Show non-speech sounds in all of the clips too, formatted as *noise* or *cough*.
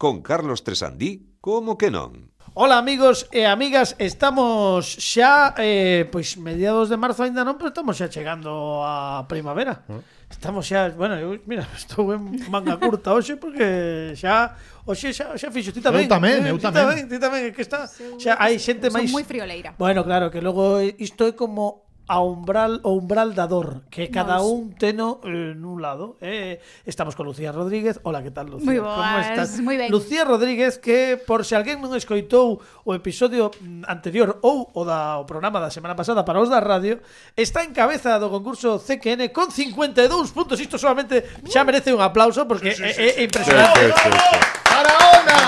con Carlos Tresandí, como que non? Hola amigos e amigas, estamos xa, eh, pois mediados de marzo aínda non, pero estamos xa chegando a primavera. Ah. Estamos xa, bueno, eu, mira, *laughs* estou en manga curta hoxe porque xa hoxe xa, xa fixo, ti tamén. Eu tamén, eh, eu tamén. Ti tamén, ti tamén, que está. Xa hai xente máis... Son moi frioleira. Bueno, claro, que logo isto é como a umbral o umbral da dor, que cada Nos. un teno eh, nun lado. Eh, estamos con Lucía Rodríguez. Hola, que tal, Lucía? Moi boas, estás? moi ben. Lucía Rodríguez, que por se alguén non escoitou o episodio mm, anterior ou o da o programa da semana pasada para os da radio, está en cabeza do concurso CQN con 52 puntos. Isto solamente xa merece un aplauso porque sí, sí, sí, é, é impresionante. Sí, sí, sí. Para ona.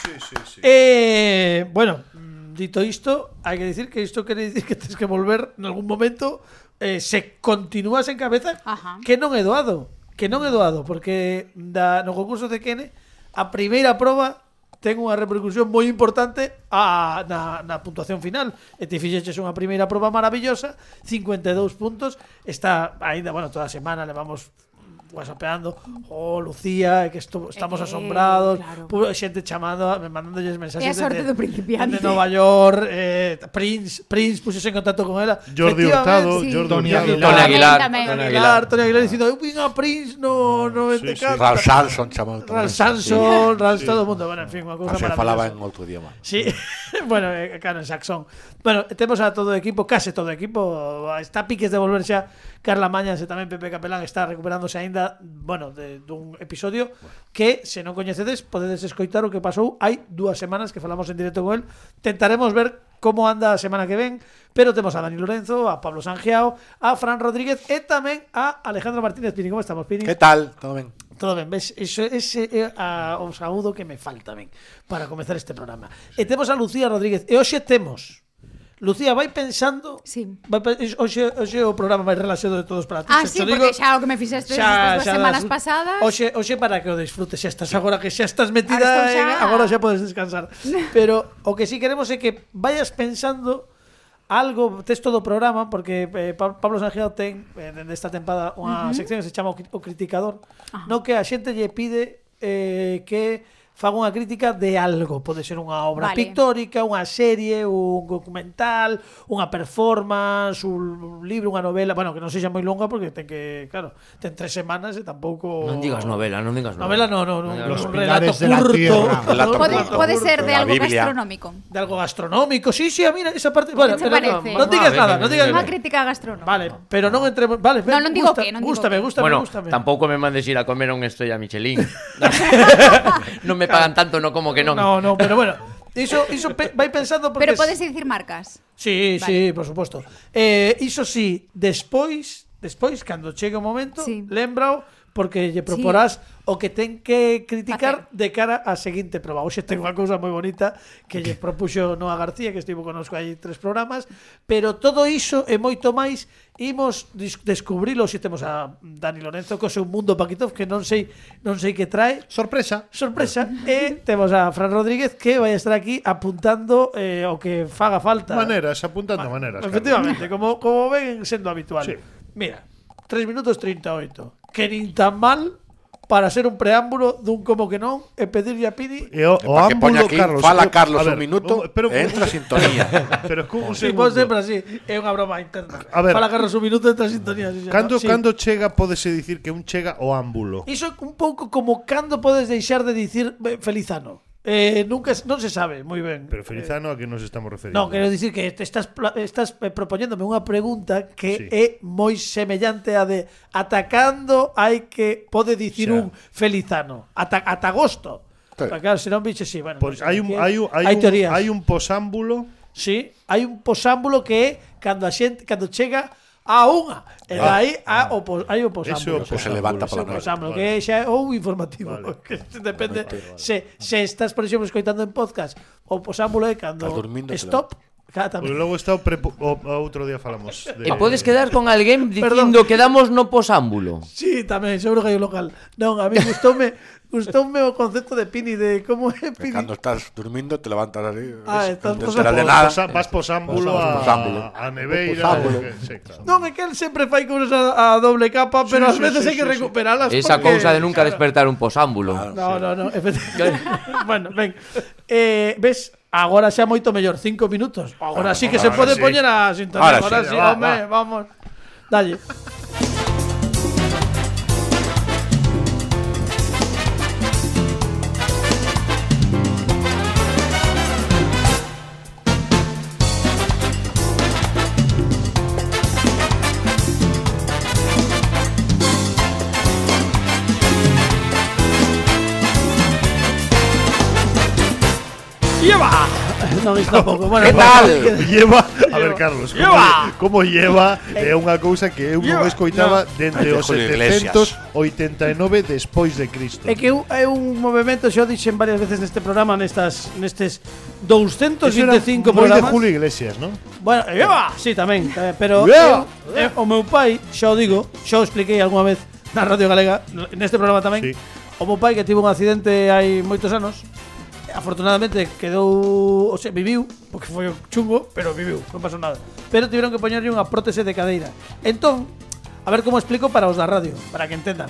Sí, sí, sí. Eh, bueno, dito isto, hai que dicir que isto quere dicir que tens que volver en algún momento eh, se continúas en cabeza Ajá. que non é doado que non é doado, porque da, no concurso de Kene a primeira proba ten unha repercusión moi importante a, na, na puntuación final. E te fixeches unha primeira proba maravillosa, 52 puntos, está aínda, bueno, toda a semana levamos whatsappeando, oh, Lucía, é que esto, eh, estamos eh, asombrados, claro. xente chamando, me mandándolles mensaxes a sorte de, do principiante. de Nova York, eh, Prince, Prince puxose en contacto con ela. Jordi Hurtado, sí. Jordi Tony Aguilar, Tony Aguilar, Tony Aguilar, Tony Aguilar dicindo, "Vin a Prince no ah, no sí, sí. Ralph Sanson chamado. Ral Sanson, sí. Ral sí. todo o mundo, bueno, en fin, unha cousa maravillosa. falaba en outro idioma. Sí. *laughs* bueno, eh, claro, en saxón. Bueno, temos a todo o equipo, case todo o equipo, está piques de volver xa Carla Mañas e tamén Pepe Capelán está recuperándose aínda, bueno, de, dun episodio bueno. que se non coñecedes podedes escoitar o que pasou hai dúas semanas que falamos en directo con el. Tentaremos ver como anda a semana que ven, pero temos a Dani Lorenzo, a Pablo Sangiao, a Fran Rodríguez e tamén a Alejandro Martínez Pini. Como estamos, Pini? Que tal? Todo ben? Todo ben, ves, iso, ese é a, o saúdo que me falta ben para comezar este programa. Sí. E temos a Lucía Rodríguez, e hoxe temos Lucía, vai pensando sí. vai, Oxe, oxe o programa máis relaxado de todos para ti Ah, xa, sí, digo, porque xa o que me fixeste xa, estas xa, semanas das, pasadas Oxe, oxe para que o disfrutes xa estás agora que xa estás metida agora xa, en, agora xa podes descansar *laughs* Pero o que sí queremos é que vayas pensando algo texto do programa porque eh, Pablo Sanjeado ten eh, esta tempada unha uh -huh. sección que se chama o, o criticador Ajá. no que a xente lle pide eh, que fago unha crítica de algo. Pode ser unha obra vale. pictórica, unha serie, un documental, unha performance, un libro, unha novela, bueno, que non sexa moi longa porque ten que, claro, ten tres semanas e tampouco Non digas novela, non digas novela. Novela no, no, no, non, un relato curto. Relato pode, curto. pode ser de algo gastronómico. De algo gastronómico. Sí, sí, mira, esa parte, bueno, pero no, non digas nada, non digas Unha crítica gastronómica. Vale, pero non entremos, vale, no, non digo gusta, que, non digo gústame, gústame, bueno, gústame. tampouco me mandes ir a comer a un estrella Michelin. *laughs* *laughs* non me pagan tanto, no como que non. No, no, pero bueno, *laughs* iso, iso pe, vai pensando porque... Pero podes dicir marcas. Sí, vale. sí, por suposto. Eh, iso sí, despois, despois, cando chega o momento, sí. lembrao porque lle proporás sí. o que ten que criticar Hacer. de cara á seguinte proba. Hoxe *laughs* ten unha cousa moi bonita que lle propuxo Noa García, que estivo conosco aí tres programas, pero todo iso e moito máis imos descubrilo se temos a Dani Lorenzo co seu mundo Paquitov que non sei non sei que trae. Sorpresa. Sorpresa. e temos a Fran Rodríguez que vai estar aquí apuntando eh, o que faga falta. Maneras, apuntando Ma maneras. Efectivamente, como como ven sendo habitual. Sí. Mira, 3 minutos 38 que nin tan mal para ser un preámbulo dun como que non e pedirlle a Pidi e o, o que ámbulo aquí, Carlos. Fala Carlos ver, un minuto, un, pero, entra a sintonía. *laughs* pero es un sí, segundo. sempre así, é unha broma interna. A ver, fala Carlos un minuto, entra a sintonía. Si cando, no? sí. cando chega pódese dicir que un chega o ámbulo? Iso é un pouco como cando podes deixar de dicir feliz ano. Eh, nunca non se sabe moi ben. Pero Felizano eh, a que nos estamos referindo? Non, quero dicir que te estás estás eh, propoñéndome unha pregunta que sí. é moi semellante a de atacando hai que pode dicir o sea. un Felizano, ata ata agosto. Sí. Para claro, se non biche sí, bueno. Pois pues, no hai, un, hai un hai, hai un hai un posámbulo. Sí, hai un posámbulo que é cando a xente cando chega a unha. E ah, aí ah, a, o, pos, hai o posámbulo. Eso, pues, se levanta pola noite. posámbulo, que xa é ou informativo. Vale. *laughs* Que depende. Se, se estás, por exemplo, escoitando en podcast, o posámbulo é cando stop, Cátame. tamén. logo está o, prepo, o, o outro día falamos de... E podes quedar con alguén dicindo que quedamos no posámbulo. Sí, tamén, seguro que hai un local. Non, a mí gustoume gustoume o concepto de Pini de como é Pini. Cando estás durmindo te levantas así. Ah, estás posa, de nada. Posa, vas posámbulo a, posámbulo. a neveira. Posámbulo. Eh, sí, claro. Non, é que él sempre fai cousas a, a doble capa, sí, pero sí, ás veces sí, hai que sí, recuperalas Esa porque... cousa de nunca despertar un posámbulo. Claro, no, sí. no, no, no, *laughs* bueno, ven. Eh, ves, Agora xa moito mellor, cinco minutos. Agora ah, sí que se pode sí. poñer a sintonía. Agora, agora sí, sí, va, home, va. vamos. Dalle. iso tampouco. Bueno, *laughs* que tal? Lleva, a ver, Carlos, como, lleva. como lleva é eh, unha cousa que eu non escoitaba no. dende os 789 despois de Cristo. É que é un movimento, o dixen varias veces neste programa, nestas, nestes 225 programas. de Julio Iglesias, non? Bueno, lleva, sí, tamén, eh, pero lleva. Eu, eu, o meu pai, xa o digo, xa o expliquei algunha vez na Radio Galega, neste programa tamén, sí. o meu pai que tivo un accidente hai moitos anos, afortunadamente quedou, o sea, viviu, porque foi chungo, pero viviu, non pasou nada. Pero tiveron que poñerlle unha prótese de cadeira. Entón, a ver como explico para os da radio, para que entendan.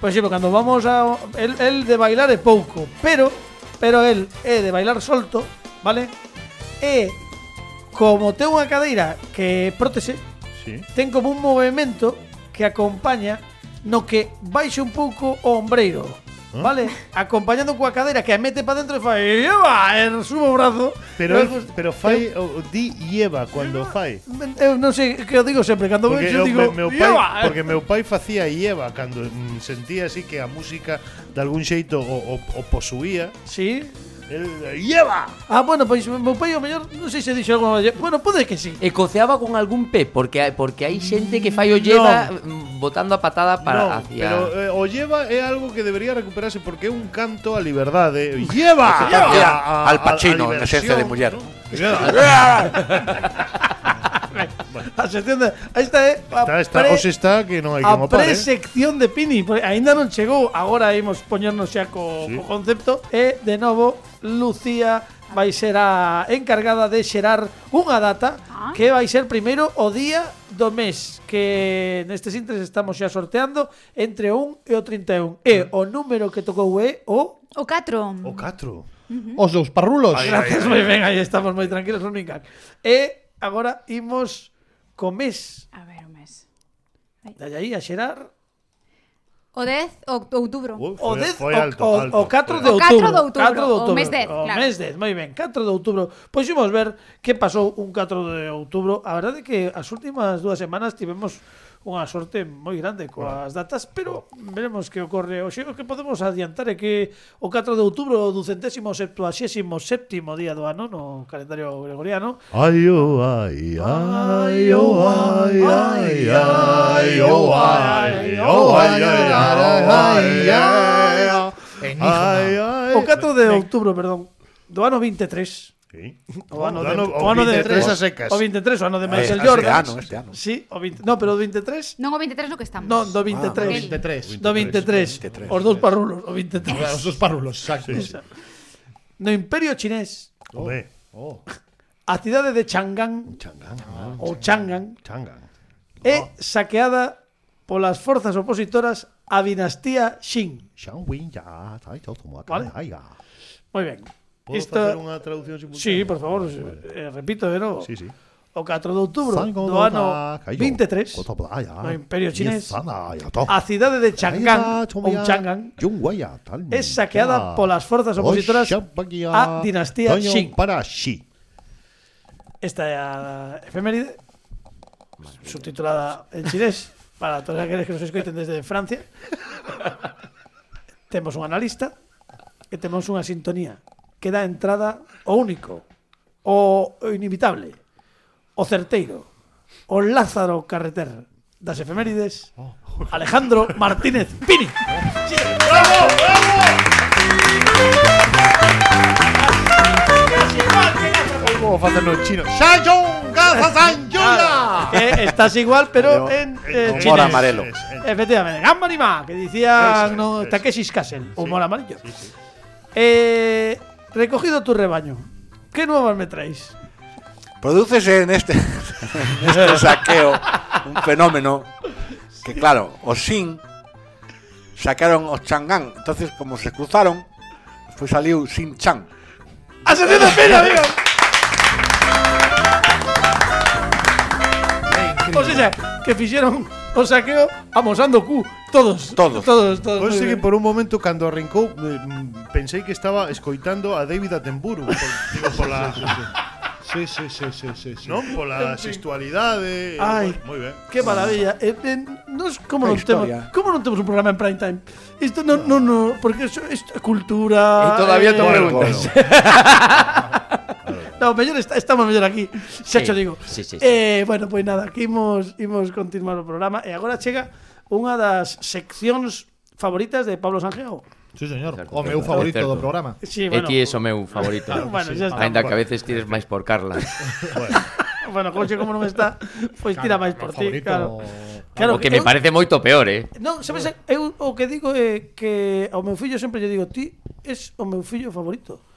Por exemplo, cando vamos a el, el de bailar é pouco, pero pero el é de bailar solto, vale? E como ten unha cadeira que prótese, sí. ten como un movimento que acompaña no que baixe un pouco o ombreiro. ¿Ah? Vale, acompañando coa cadeira que a mete para dentro e fai lleva, e subo o brazo Pero, el, pero fai, ¿eh? eu, o, di lleva cando fai. Eu non sei, que eu digo sempre, cando porque vexo digo meu, pai, Porque meu pai facía lleva cando mm, sentía así que a música de algún xeito o, o, o posuía. Sí. Lleva. Ah, bueno, pois meu pai o mellor, non sei se dixo algo, bueno, pode que sí. E coceaba con algún pé, porque porque hai xente que fai o lleva mm, botando a patada para no, hacia pero eh, o lleva é algo que debería recuperarse porque é un canto a liberdade. Lleva. Facía Al Pacino, en esencia de muller. ¿no? *laughs* a sección de, esta é eh. a está, está, pre, está que non hai que mopar, eh. A sección de Pini, porque aínda non chegou, agora imos poñernos xa co, sí. co concepto e de novo Lucía vai ser a encargada de xerar unha data ah. que vai ser primeiro o día do mes que nestes intres estamos xa sorteando entre o 1 e o 31. E ah. o número que tocou é o... O 4. O 4. Os dous parrulos. Ay, Gracias, moi ben, aí estamos moi tranquilos, non ninguén. E agora imos co mes. A ver, o mes. Dalle aí a xerar O 10 o outubro. Uf, o 10 foi alto, o, alto, o 4 de outubro. O 4 de outubro, 4 de outubro. O mes 10, o claro. mes 10, moi ben, 4 de outubro. Pois imos ver que pasou un 4 de outubro. A verdade é que as últimas dúas semanas tivemos unha sorte moi grande coas datas, pero veremos que ocorre. Oxe, o que podemos adiantar é que o 4 de outubro do centésimo septuaxésimo séptimo día do ano no calendario gregoriano. Ai, oh, ai, ai, oh, ai, ai, ai, oh, ai, oh, ai, ai, ai, ai, ai, O 4 de outubro, perdón, do ano 23 Sí. O ano, de, o ano de, 23 a secas. O 23, o ano de Michael eh, Jordan. Ano, este ano. Sí, o 20, no, pero o 23. Non o 23 no que estamos. Non, do 23. Ah, 23. Do 23. 23. Os dous parrulos, o 23. Ah, os dous parrulos, exacto. Sí. No Imperio Chinés. Oh. Oh. A cidade de Chang'an. Chang'an. Ah, ou Chang'an. Chang'an. É ah. saqueada polas forzas opositoras á dinastía Xin. Vale. Moi ben. Podo Esta... facer unha traducción simultánea? Sí, por favor, vale. eh, repito de novo. Sí, sí. O 4 de outubro do ano 23 no Imperio Chinés a cidade de Chang'an ou Chang'an é saqueada polas forzas opositoras á dinastía Qing. Esta é a efeméride subtitulada en chinés *laughs* para todos aqueles que nos escoiten desde Francia. *laughs* temos un analista e temos unha sintonía que dá entrada o único, o, o inimitable, o certeiro, o Lázaro Carreter das efemérides, Alejandro Martínez Pini. facendo en chino. ¡Shayong! ¡Gazazanyula! *laughs* Que estás igual, pero Pero en eh, chinés. amarelo. Efectivamente, Gambarima, que decía no, eso. Takeshi Castle, humor amarillo. Eh, recogido tu rebaño, ¿qué nuevas me traéis? Prodúcese en este, *laughs* en este saqueo un fenómeno que, claro, os Sin sacaron os Changán. Entonces, como se cruzaron, pues salió Sin Chan. ¡Asociación de pena, amigo! O sea, que fixeron o saqueo amosando Q. Todos. Todos. Todos, todos. Pois sí que por un momento cando arrancou eh, pensei que estaba escoitando a David Attenborough por, digo pola Sí, sí, sí, sí, sí, sí. Non pola sexualidade. Ai. moi ben. Qué maravilla. Eh, eh, nos, como non temos, historia. como non temos un programa en prime time? Isto non, non, non, porque isto é cultura. Y todavía te eh, preguntas. *laughs* No, mellor está, estamos mellor aquí. Xa sí, cho digo. Sí, sí, sí. Eh, bueno, pois pues nada, aquí imos imos continuar o programa e agora chega unha das seccións favoritas de Pablo Sanjeo. Sí, señor. Certo, o meu favorito certo. do programa. Sí, bueno, e ti é o meu favorito. claro, *laughs* bueno, sí. Ainda que a veces tires máis por Carla. *laughs* bueno. *laughs* bueno, coche como non está, pois pues tira máis por ti, claro. Claro, o que, que me eu, parece moito peor, eh. Non, sabes, eu o que digo é que ao meu fillo sempre lle digo, ti es o meu fillo favorito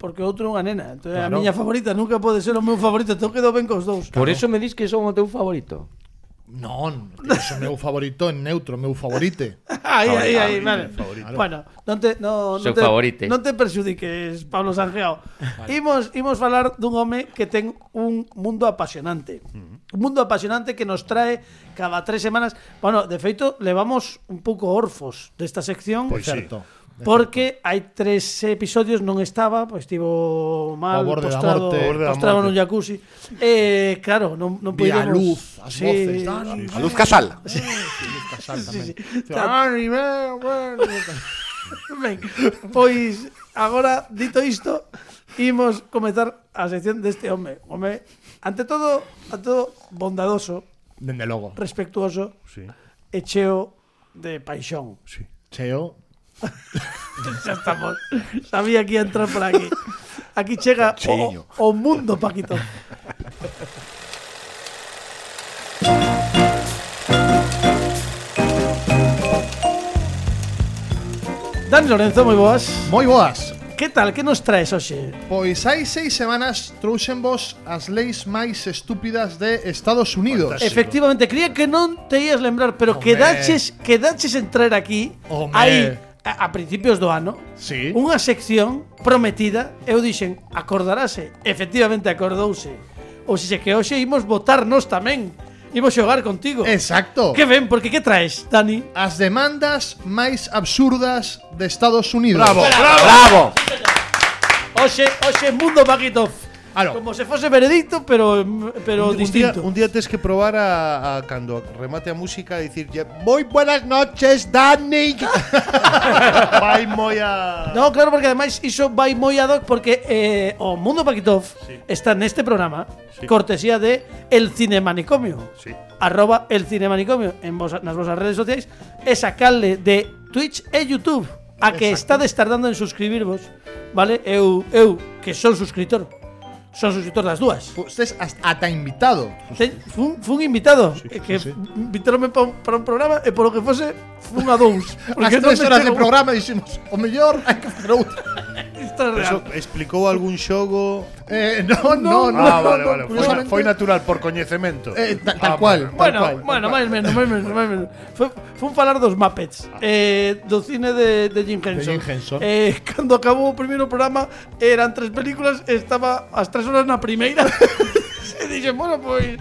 porque outro é unha nena. Entón, claro. A miña favorita nunca pode ser o meu favorito, entón quedo ben cos dous. Por iso eso me dis que son o teu favorito. Non, o meu favorito en neutro, meu favorite. *laughs* Aí, aí, aí, vale. Favorito. Bueno, non te no, non te favorite. non te perxudiques, Pablo Sanjeao. Vale. Imos imos falar dun home que ten un mundo apasionante. Uh -huh. Un mundo apasionante que nos trae cada tres semanas. Bueno, de feito levamos un pouco orfos desta sección, pois pues certo. Sí Porque hai tres episodios non estaba, pois estivo mal, borde postrado, morte, borde postrado nun jacuzzi. Eh, claro, non non podíamos. a luz, as sí, voces, dan, sí, sí. a luz Casal. Sí. sí, luz Casal tamén. Sí, sí. Ben, bueno. *laughs* Ben, pois agora dito isto, imos comezar a sección deste home. Home, ante todo, a todo bondadoso, dende logo. Respectuoso. Sí. E cheo de paixón. Sí. Cheo *laughs* xa estamos. Sabía que ia entrar por aquí. Aquí chega o, o mundo, Paquito. Dani Lorenzo, moi boas. Moi boas. Que tal? Que nos traes hoxe? Pois hai seis semanas trouxen vos as leis máis estúpidas de Estados Unidos. Fantástico. Efectivamente, cría que non te ias lembrar, pero Home. quedaches, quedaches entrar aquí Home. aí, a, a principios do ano sí. unha sección prometida eu dixen acordarase efectivamente acordouse ou se que hoxe imos votarnos tamén Imos xogar contigo Exacto Que ben, porque que traes, Dani? As demandas máis absurdas de Estados Unidos Bravo, bravo, bravo. bravo. Oxe, oxe, mundo Magitov Claro. como se fose veredicto pero, pero un, un día, distinto un día tes que probar a, a cando remate a música dicir Moi buenas noches, Dani. Vai moi a No, claro, porque ademais iso vai moi ad hoc porque eh, o Mundo Paquitov está neste programa Sí. cortesía de El Cinemanicomio. Sí. Arroba El Cinemanicomio en vos, nas vosas redes sociais e sacarle de Twitch e YouTube a que estades tardando en suscribirvos, vale? Eu, eu que son suscritor, son suscriptor das dúas. Ustes ata invitado. Se, fun, fun invitado. Sí, eh, que sí, sí. invitaronme para un, para un programa e polo que fose fun a dous. As tres horas de programa dixemos, o mellor hai que facer outra. *laughs* Isto é real. Eso explicou algún xogo? Eh, *laughs* no, no, no. no ah, vale, vale. Foi, foi natural por coñecemento. Eh, ta, tal ah, cual. Bueno, cual, bueno, máis menos, máis menos, máis menos. Foi, fun falar dos Muppets, eh, do cine de, de Jim Henson. De Jim Henson. Eh, cando acabou o primeiro programa, eran tres películas, estaba as tres horas na primeira. *laughs* *laughs* e dixen, bueno, pois...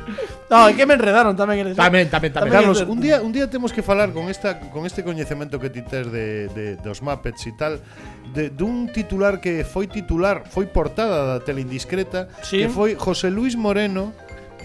No, é que me enredaron tamén eles. Tamén, tamén, tamén. Carlos, un día, un día temos que falar con esta con este coñecemento que ti tes de, de, dos Muppets e tal de, dun titular que foi titular, foi portada da tele indiscreta Sí. que foi José Luis Moreno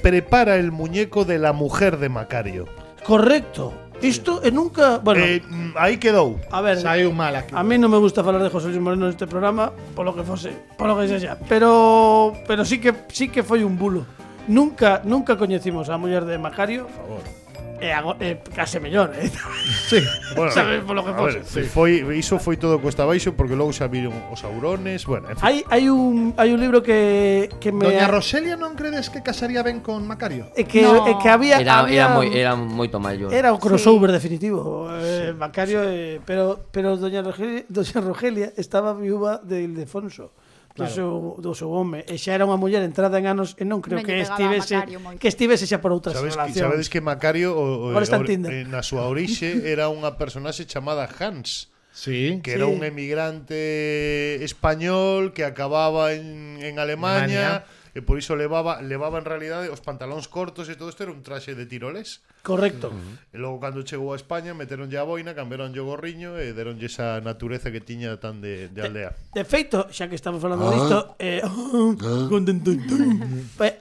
prepara el muñeco de la mujer de Macario. Correcto. Isto e nunca, bueno, eh, aí quedou. A ver, saiu mal aquí. A mí non me gusta falar de José Luis Moreno neste programa, polo que fose, polo que sexa, pero pero sí que sí que foi un bulo. Nunca nunca coñecimos a muller de Macario, por favor e, case mellor, eh? *laughs* Sí, bueno, sabes polo que fose. Ver, sí. foi iso foi todo cuesta baixo porque logo xa viron os aurones, bueno, en fin. Hai hai un hai un libro que que me Doña Roselia non credes que casaría ben con Macario? É que no. é que había era había, era moi era moito maior. Era o crossover sí. definitivo, eh, sí, Macario, sí. Eh, pero pero Doña Rogelia, Doña Rogelia estaba viúva de Ildefonso do, seu, do seu home e xa era unha muller entrada en anos e non creo non que estivese que estivese xa por outras sabes, relacións. Sabedes que Macario o, o, Ahora está o, eh, na súa orixe *laughs* era unha personaxe chamada Hans. Sí, que sí. era un emigrante español que acababa en, en Alemania, Alemania e por iso levaba levaba en realidade os pantalóns cortos e todo isto era un traxe de tiroles. Correcto. E logo cando chegou a España meteronlle a boina, cambiaronlle o gorriño e deronlle esa natureza que tiña tan de, de aldea. De, de feito, xa que estamos falando ah. disto, eh, *laughs* ah.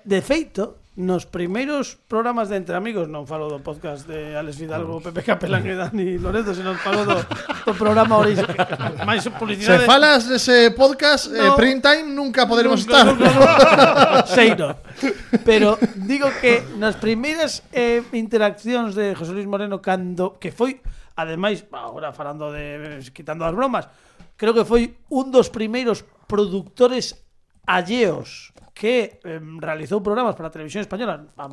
de feito, nos primeiros programas de Entre Amigos, non falo do podcast de Alex Fidalgo, Pepe Capelán e Dani Lorenzo, senón falo do, do programa orixe. máis publicidade. Se falas dese podcast, eh, no, eh, print time, nunca poderemos nunca, estar. Nunca, nunca. *laughs* Sei no. Pero digo que nas primeiras eh, interaccións de José Luis Moreno, cando que foi, ademais, agora falando de quitando as bromas, creo que foi un dos primeiros productores alleos que eh, realizou programas para a televisión española a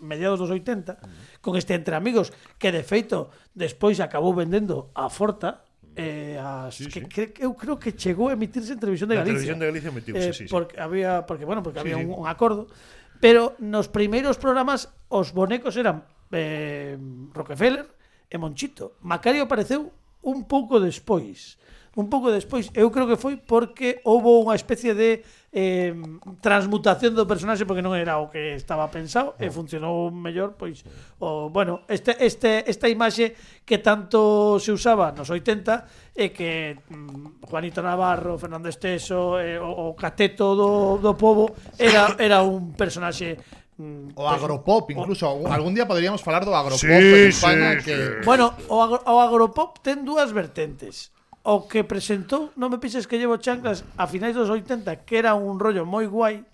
mediados dos 80 con este Entre Amigos que de feito despois acabou vendendo a Forta eh, as sí, que, sí. que eu creo que chegou a emitirse en televisión de Galicia. Televisión de Galicia emitiu, eh, sí, sí, porque sí. había porque bueno, porque sí, había sí. un, un acordo, pero nos primeiros programas os bonecos eran eh, Rockefeller e Monchito. Macario apareceu un pouco despois. Uh un pouco despois, eu creo que foi porque houve unha especie de eh, transmutación do personaxe porque non era o que estaba pensado e ah. funcionou mellor, pois o, bueno, este, este, esta imaxe que tanto se usaba nos 80 e que mm, Juanito Navarro, Fernando Esteso e, o, o cateto do, do povo era, era un personaxe mm, o agropop, incluso o, algún día poderíamos falar do agropop sí, en España sí, que... Bueno, o, agro, o agropop ten dúas vertentes o que presentou, non me pises que llevo chanclas a finais dos 80, que era un rollo moi guai,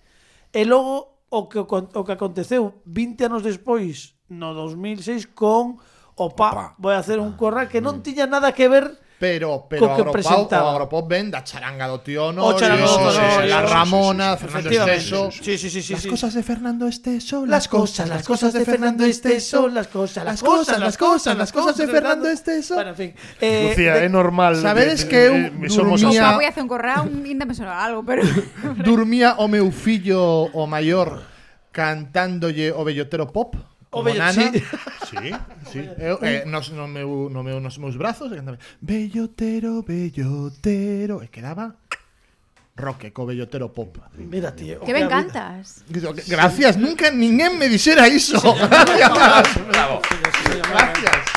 e logo o que, o que aconteceu 20 anos despois, no 2006, con Opa, Opa. vou a hacer un ah, corral que non mm. tiña nada que ver Pero, pero agrupado, agrupado ben da charanga do tío no, la Ramona, Fernando Esteso. Sí, sí, sí, las cosas de Fernando Esteso, las cosas, las cosas de Fernando Esteso, las cosas, las cosas, las cosas, las cosas de Fernando Esteso. Bueno, en fin. Eh, Lucía, é normal. Sabedes que eu somos dormía... voy a hacer un correo, ainda me sonaba algo, pero... dormía o meu fillo o maior cantándolle o bellotero pop. Como Bello, nana. Sí, sí. sí. Eu, eh, nos, no meu, no meu, nos meus brazos cantaba Bellotero, bellotero E quedaba Roque co bellotero pop. Mira, tío. Que ben cantas. Gracias, nunca ninguén me dixera iso. Gracias. Bravo. Gracias.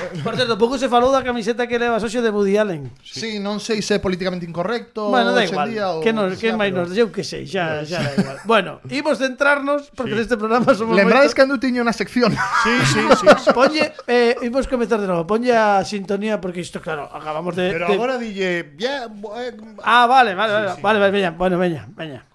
*laughs* Por certo, pouco se falou da camiseta que levas hoxe de Woody Allen. Sí, sí non sei se é políticamente incorrecto. Bueno, da igual. Día, que nos, que máis nos, eu que sei, xa, xa da igual. Bueno, imos centrarnos, porque sí. neste programa somos Lembrades cando tiño unha sección. Sí, sí, sí. sí. Ponlle, eh, imos comezar de novo, ponlle a sintonía, porque isto, claro, acabamos de... Pero de... agora dille... Ya, eh, ah, vale, vale, vale, sí, vale, vale, veña, bueno, veña, veña.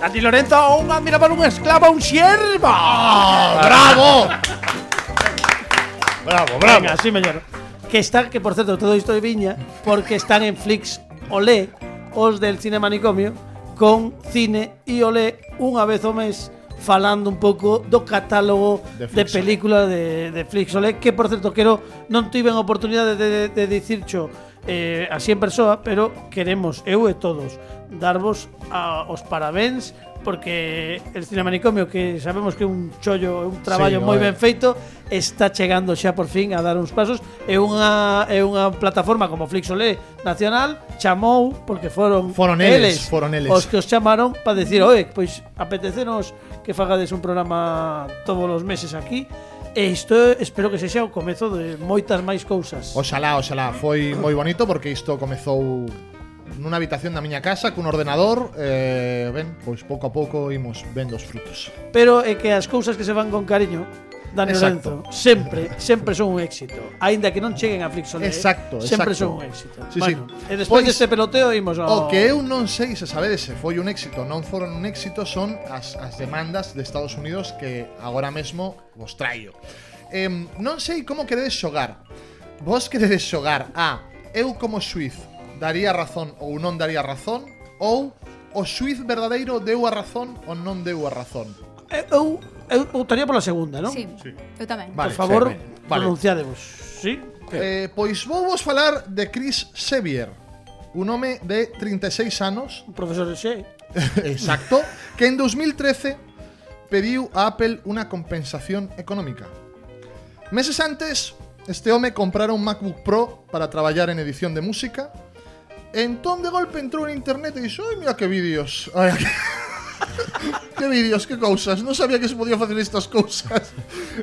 Dani Lorenzo, un admirable, un esclavo, un siervo. ¡Bravo! bravo, bravo. Venga, sí. Que está, que por certo, todo isto de viña, porque están en Flix Olé, os del cine manicomio, con cine e Olé unha vez ao mes falando un pouco do catálogo De películas de, de Flix Olé, que por certo quero non tiven oportunidade de, de, de dicircho eh, así en persoa, pero queremos, eu e todos, darvos a, os parabéns porque el cine manicomio que sabemos que é un chollo, un traballo sí, moi ben feito, está chegando xa por fin a dar uns pasos. É unha é unha plataforma como Flixolé Nacional chamou porque foron foron eles, eles foron eles. os que os chamaron para decir, "Oe, pois apetecenos que fagades un programa todos os meses aquí." E isto espero que sexa o comezo de moitas máis cousas. Oxalá, oxalá, foi moi bonito porque isto comezou nunha habitación da miña casa cun ordenador eh, ben, pois pouco a pouco imos vendo os frutos. Pero é que as cousas que se van con cariño Dani exacto. Lorenzo. Sempre, sempre son un éxito. Aínda que non cheguen a Flixolé. Exacto, exacto. Sempre son un éxito. Sí, bueno, sí. e despois pois, deste peloteo imos ao... O que eu non sei se sabedes se foi un éxito ou non foron un éxito son as, as demandas de Estados Unidos que agora mesmo vos traio. Eh, non sei como queredes xogar. Vos queredes xogar a eu como suiz daría razón ou non daría razón ou o suiz verdadeiro deu a razón ou non deu a razón. Eu eu votaría pola segunda, non? Sí, eu tamén. Vale, Por favor, sí, vale. pronunciadevos. Sí? Eh, pois vou vos falar de Chris Sevier, un home de 36 anos Un profesor de xe. *laughs* Exacto. Que en 2013 pediu a Apple unha compensación económica. Meses antes, este home comprara un MacBook Pro para traballar en edición de música. E entón de golpe entrou en internet e dixo, "Ai, mira que vídeos." Ai, *laughs* *laughs* que vídeos, que cousas, non sabía que se podía facer estas cousas.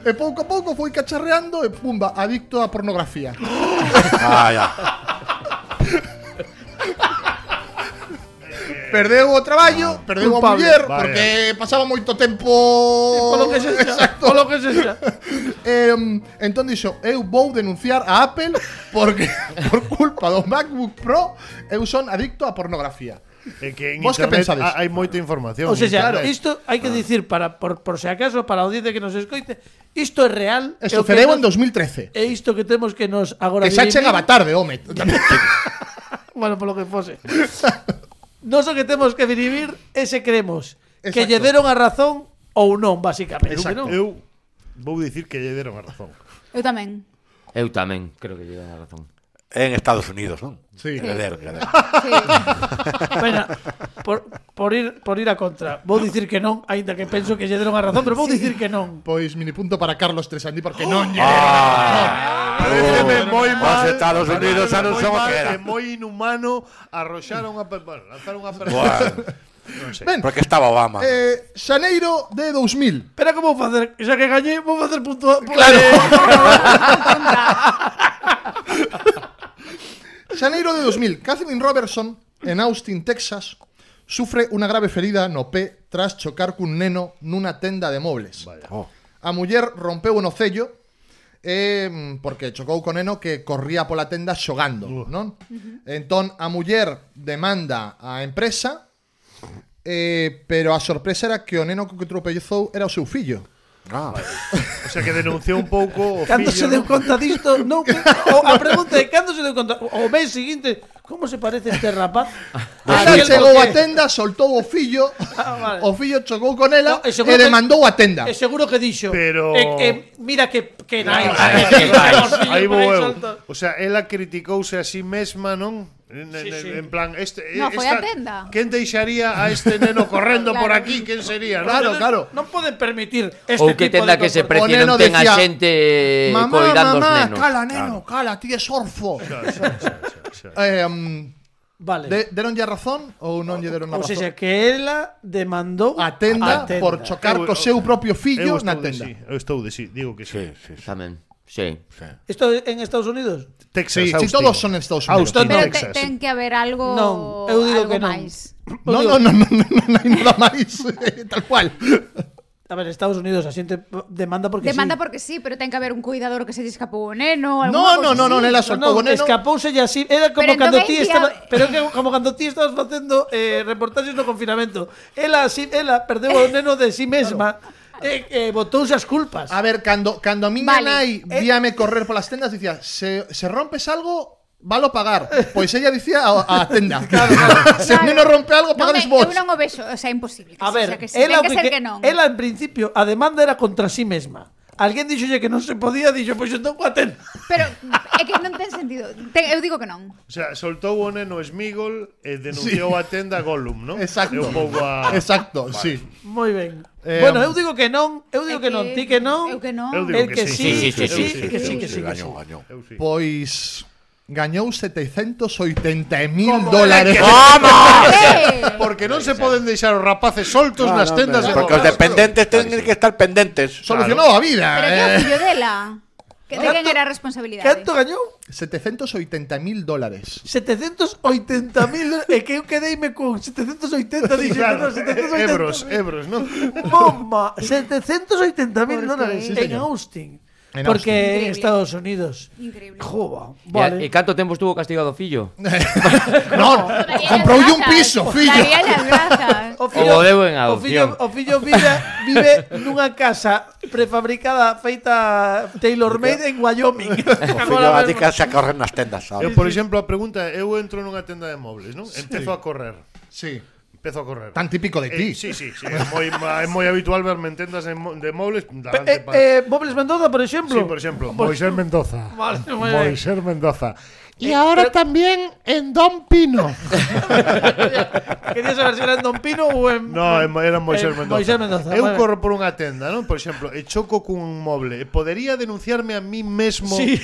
E eh, pouco a pouco foi cacharreando e pumba, adicto á pornografía. *laughs* ah, ya. Perdeu o traballo, ah, perdeu a Culpable, muller vale. porque pasaba moito tempo Polo que sexa, Exacto. polo que sexa. *laughs* Eh, entón dixo, eu vou denunciar a Apple porque por culpa do MacBook Pro eu son adicto á pornografía. É que en Vos internet hai moita información. O sea, claro, isto hai que ah. dicir para por, por se acaso para a audiencia que nos escoite, isto é real. Isto sucedeu en 2013. É isto que temos que nos agora Que xa chegaba tarde, home. *laughs* bueno, polo que fose. Nos o que temos que vivir é se cremos Exacto. que lle deron a razón ou non, basicamente. Exacto. Non? Eu vou dicir que lle deron a razón. Eu tamén. Eu tamén, creo que lle deron a razón en Estados Unidos, non? Sí. Heredero, heredero. Sí. *laughs* Pena, por, por, ir, por ir a contra, vou dicir que non, aínda que penso que lle deron a razón, pero vou sí. dicir que non. Pois mini punto para Carlos Tresandi porque oh. non lle. Ah. Pareceme oh. moi mal. Os Estados Unidos xa non son o que era. moi inhumano arroxar unha... Bueno, lanzar unha... Bueno. *laughs* Non sei. Ben, porque estaba Obama. Eh, xaneiro de 2000. Pero como vou facer? Xa que gañei, vou facer punto... Claro. *laughs* claro. Xaneiro de 2000, Catherine Robertson, en Austin, Texas, sufre unha grave ferida no pé tras chocar cun neno nunha tenda de mobles. Oh. A muller rompeu o nocello eh, porque chocou con neno que corría pola tenda xogando, uh. non? Entón a muller demanda a empresa eh, pero a sorpresa era que o neno que tropezou era o seu fillo. Ah. Vale. O sea que denunciou un pouco o Cando fillo, se deu conta disto, non, o, a pregunta é cando se deu conta o mes seguinte, como se parece este rapaz? Ah, chegou a tenda, soltou o fillo, ah, vale. o fillo chocou con ela no, e, e demandou a tenda. E seguro que dixo, Pero... e, e, mira que que nai. Aí vou claro, claro, claro, claro, claro, claro, claro, claro, claro, claro, Sí, sí. En plan, este, no, eh, foi esta, a tenda. Quen deixaría a este neno *laughs* correndo claro. por aquí? Quen sería? Claro, no? claro. Non poden permitir este Ou que tipo tenda de que se precie non ten decía, a xente eh, mamá, coidando mamá, os nenos. Cala, neno, claro. cala, ti es sorfo. Claro, eh, um, Vale. De, deronlle a razón ou non lle deron a razón? Ou seja, que ela demandou a tenda, a tenda. por chocar co seu propio fillo na tenda. Sí, eu estou de sí, digo que sí. sí, sí, sí. Tamén. Sí. Isto en Estados Unidos? Texas, Sí, si Austin. todos son en Estados Unidos. Austin, Pero te, Texas. ten que haber algo Non, eu digo algo que non. máis. No, no, no, no, no, no, non hai nada máis, eh, *laughs* tal cual. A ver, Estados Unidos a xente demanda porque Demanda sí. porque sí, pero ten que haber un cuidador que se lle escapou o neno, No, alguna no, no, no, nela No, soltou o no, neno. escapouse así. Era como Pero cando ti estaba, pero que como cando ti estabas facendo eh, reportaxes no confinamento. Ela así, ela perdeu o neno de si sí mesma. E eh, eh, botouse as culpas. A ver, cando, cando a miña Vale. vale. nai eh. víame correr polas tendas, dicía, se, se rompes algo, valo pagar. Pois ella dicía a, a tenda. *laughs* Claro, claro. *laughs* se o neno rompe algo, non pagades me, vos. eu non o vexo, o sea, imposible. que A ver, sea, que se, ela, ten o que que, ser que non. ela en principio a demanda era contra sí mesma. Alguén dixolle que non se podía, dixo, pois entón coa ten. Pero é que non ten sentido. Ten, eu digo que non. O sea, soltou o neno Smigol e denunciou a tenda Gollum, non? Exacto. É un pouco a... Exacto, sí. Moi ben. Eh, bueno, eu digo que non, eu digo que, que non, ti que non. Eu que non. Eu digo que, que sí, sí, sí, sí, sí, que sí, que sí, gañou, gañou. Pois gañou 780.000 dólares. Como? *laughs* Porque non se poden deixar os rapaces soltos claro, nas tendas. Porque os dependentes teñen que estar pendentes. Solucionou a vida. Pero eh. que o fillo dela. Que de quen era a responsabilidade? Canto gañou? 780.000 dólares. 780.000 e que eu quedeime con 780, dixen, claro, 780 ebros, ebros, non? Bomba, 780.000 dólares sí, en Austin. En porque Austin. Estados Unidos. Increíble. Jova, vale. E, e canto tempo estuvo castigado *laughs* *laughs* o fillo? non, comproulle un piso, fillo. O fillo, o, debo en o fillo, o fillo vive, vive nunha casa prefabricada feita Taylor Made en Wyoming. *laughs* o fillo va de se a correr nas tendas. Eu, por exemplo, a pregunta, eu entro nunha tenda de mobles, non? Empezo a correr. Sí empezó a correr. Tan típico de eh, ti. Eh, sí, sí, sí. é moi, é moi habitual verme en tendas de, de móviles. Eh, eh, mobles Mendoza, por exemplo. Sí, por exemplo. Moisés Mendoza. Vale, Moisés Mendoza. Y eh, ahora pero... también en Don Pino. *laughs* Quería saber si era en Don Pino ou en No, en, era en Moisés en, Mendoza. Moisés Mendoza. Eu vale. corro por unha tenda, non? Por exemplo, e choco cun moble. Podería denunciarme a mí mesmo sí.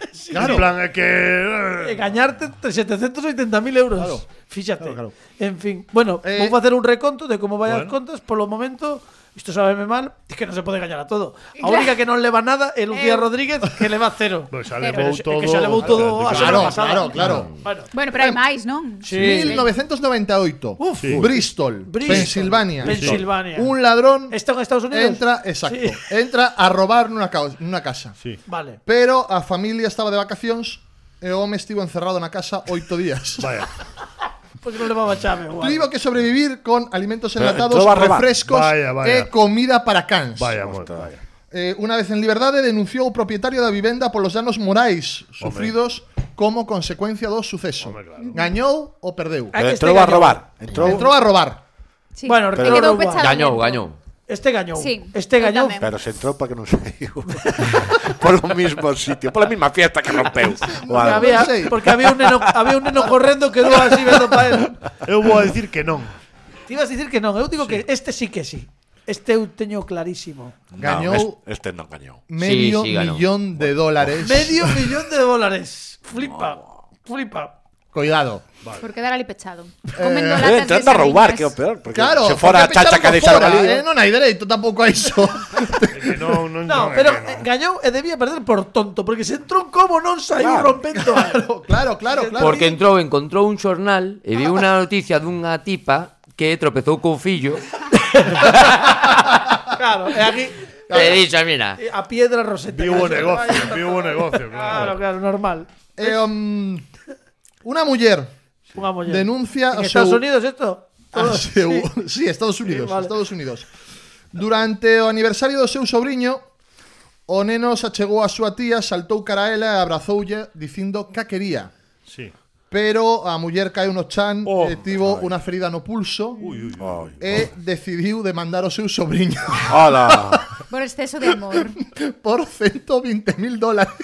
*laughs* Sí, claro. En plan, es que. Eh, eh. Engañarte 780.000 euros. Claro. Fíjate. Claro, claro. En fin. Bueno, eh, vamos a hacer un reconto de cómo vayan bueno. las contas. Por lo momento. isto sabeme mal, es que non se pode gañar a todo. A única que non leva nada é Lucía eh. Rodríguez, que leva cero. Pois *laughs* pues xa levou todo. Que xa levou todo a semana claro, pasada. Claro, claro. Bueno, bueno pero hai eh, máis, non? Sí. 1998. Uf, sí. Bristol, Bristol, Pensilvania. Pensilvania. Un ladrón Está en Estados Unidos. Entra, exacto. Sí. Entra a robar nunha, ca nunha casa. Sí. Vale. Pero a familia estaba de vacacións e o home estivo encerrado na casa oito días. Vaya. *laughs* Porque non levaba chave, igual. Tivo que sobrevivir con alimentos enlatados, refrescos Vaya, vaya. e comida para cans. Vaya, moita, vaya. Eh, una vez en liberdade denunciou o propietario da vivenda polos danos morais sufridos como consecuencia do suceso. Hombre, claro. Gañou ou perdeu. Pero ah, entrou a robar. Entrou, Entrou a robar. Sí. Bueno, Pero- que pechado. Gañou, dentro. gañou. Este gañou. Sí, este gañou. tamén. Pero se entrou para que non saiu. *laughs* Polo mismo sitio, pola mesma fiesta que rompeu. Porque había, porque había un neno, había un neno correndo que quedou así vendo para él. Eu vou a decir que non. Te ibas a dicir que non, eu digo que este sí que sí. Este eu teño clarísimo. Gañou No, este non gañou. medio sí, ganó. millón de dólares. Medio millón de dólares. Flipa. Flipa. Cuidado. Por quedar ali pechado. Comendo Eh, latas de entrando a roubar, que é o peor. Porque Claro, se fora a porque chacha *laughs* que pechando deixara fora, ali. eh, non hai dereito tampouco a iso. Non, pero eh, gañou e debía perder por tonto, porque se entrou un como non saiu Claro. rompendo. claro, claro, claro. Porque entrou, encontrou un xornal e viu unha noticia dunha tipa que tropezou co fillo *laughs* claro, e aquí e dixo, mira, eh, a piedra roseta. Viu o negocio, viu o negocio, Claro, claro. claro, normal. Eh, um, Una muller Unha muller. denuncia ¿En a Estados seu... Unidos esto? Ah, a *laughs* seu... Sí, Estados Unidos, sí, vale. Estados Unidos. Durante o aniversario do seu sobrinho, o neno se achegou a súa tía, saltou cara a ela e abrazoulle dicindo que a quería. Sí. Pero a muller cae no chan oh, e tivo unha ferida no pulso ui, ui, ui. e decidiu demandar o seu sobrinho. Hola. *laughs* Por exceso de amor. Por 120.000 dólares.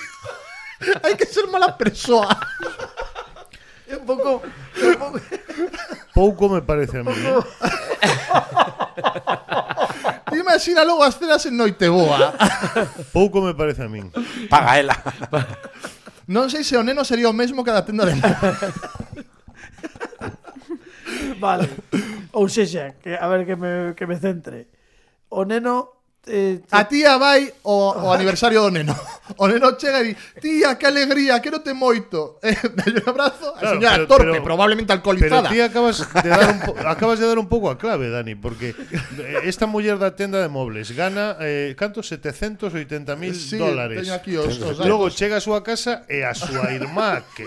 *laughs* Hai que ser mala persoa un pouco, un pouco... pouco me parece a mí. ¿eh? Imagina logo as cenas en Noiteboa. Pouco me parece a min. Paga ela. Non sei se o neno sería o mesmo que a da tenda de Vale. Ou sexa, que, a ver que me, que me centre. O neno Eh, a tía vai o, o *laughs* aniversario do neno. O neno chega e di, tía, que alegría, que te moito. *laughs* Eh, dalle un abrazo. Claro, a señora pero, torpe, pero, probablemente alcoholizada. Pero tía, acabas *laughs* de, dar un acabas de dar un pouco a clave, Dani, porque eh, esta muller da tenda de mobles gana, eh, canto, 780 mil eh, sí, dólares. Teño aquí os, os Logo chega a súa casa e a súa irmá, que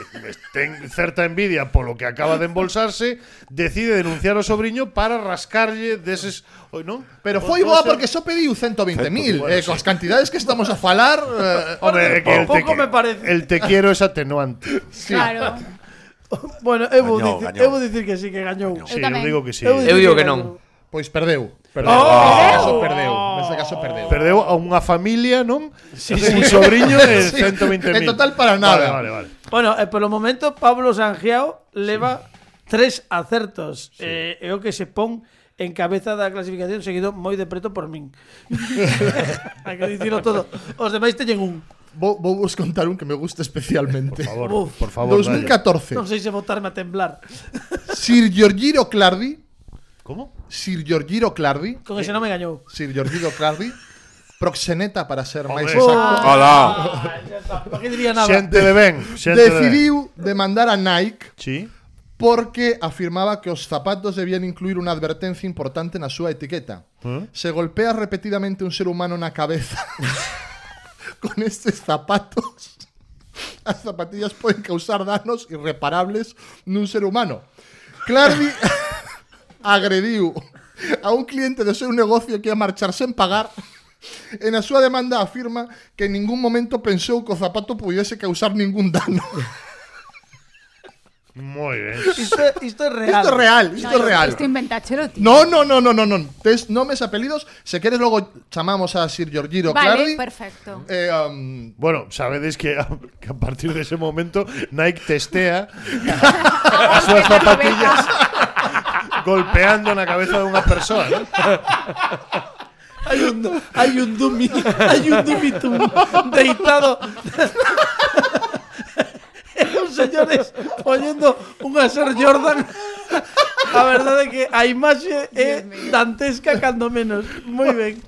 ten certa envidia polo que acaba de embolsarse, decide denunciar o sobrinho para rascarlle deses... Non? Pero foi boa porque só pediu 100 120 mil eh, Coas cantidades que estamos a falar eh, Hombre, que el te, Pouco me parece. El te quiero es atenuante. Sí. Claro. bueno, eu vou Gañou, dicir, gañou. eu vou dicir que sí que gañou. Sí, eu tamén. digo que sí. Eu Eu digo que non. Pois perdeu Perdeu Oh! Caso perdeu Neste caso perdeu oh. Perdeu a unha familia, non? Sí, Un sobrinho de *laughs* Sí, 120.000. en total para nada. Vale, vale, vale. Bueno, eh, por polo momento Pablo Sangiao leva tres acertos. Eh, é o que se pon en cabeza da clasificación seguido moi de preto por min. *laughs* Hai que dicilo todo. Os demais teñen un. Vou, vou vos contar un que me gusta especialmente. Por favor, Uf. por favor. dale. 2014. Non sei se botarme a temblar. Sir Giorgiro Clardi, ¿Cómo? Sir Giorgiro Clardi, Con ese nome gañou. Sir Giorgiro Clardi proxeneta para ser máis exacto, Hola. ¿Para qué diría nada? Xente de ben, xente de ben. decidiu demandar a Nike Sí. Porque afirmaba que os zapatos debían incluir unha advertencia importante na súa etiqueta. ¿Eh? Se golpea repetidamente un ser humano na cabeza *laughs* con estes zapatos, as zapatillas poden causar danos irreparables nun ser humano. Clardy *laughs* agrediu a un cliente do seu negocio que ia marchar sen pagar e na súa demanda afirma que en ningún momento pensou que o zapato pudiese causar ningún dano. *laughs* Moi ben. Isto, isto es real. Isto é real, isto é real. Isto inventáchelo, tío. No, no, no, no, no, no. Tes nomes, apelidos. Se queres logo chamamos a Sir Giorgiro Vale, perfecto. Eh, um, Bueno, sabedes que a, que a partir de ese momento Nike testea *laughs* as súas zapatillas *laughs* golpeando na cabeza de unha persoa, ¿no? Hay un, hay un dummy, hay un dummy tum, deitado. *laughs* Señores poñendo unha Sir Jordan. A verdade é que a imaxe é dantesca cando menos. Moi ben.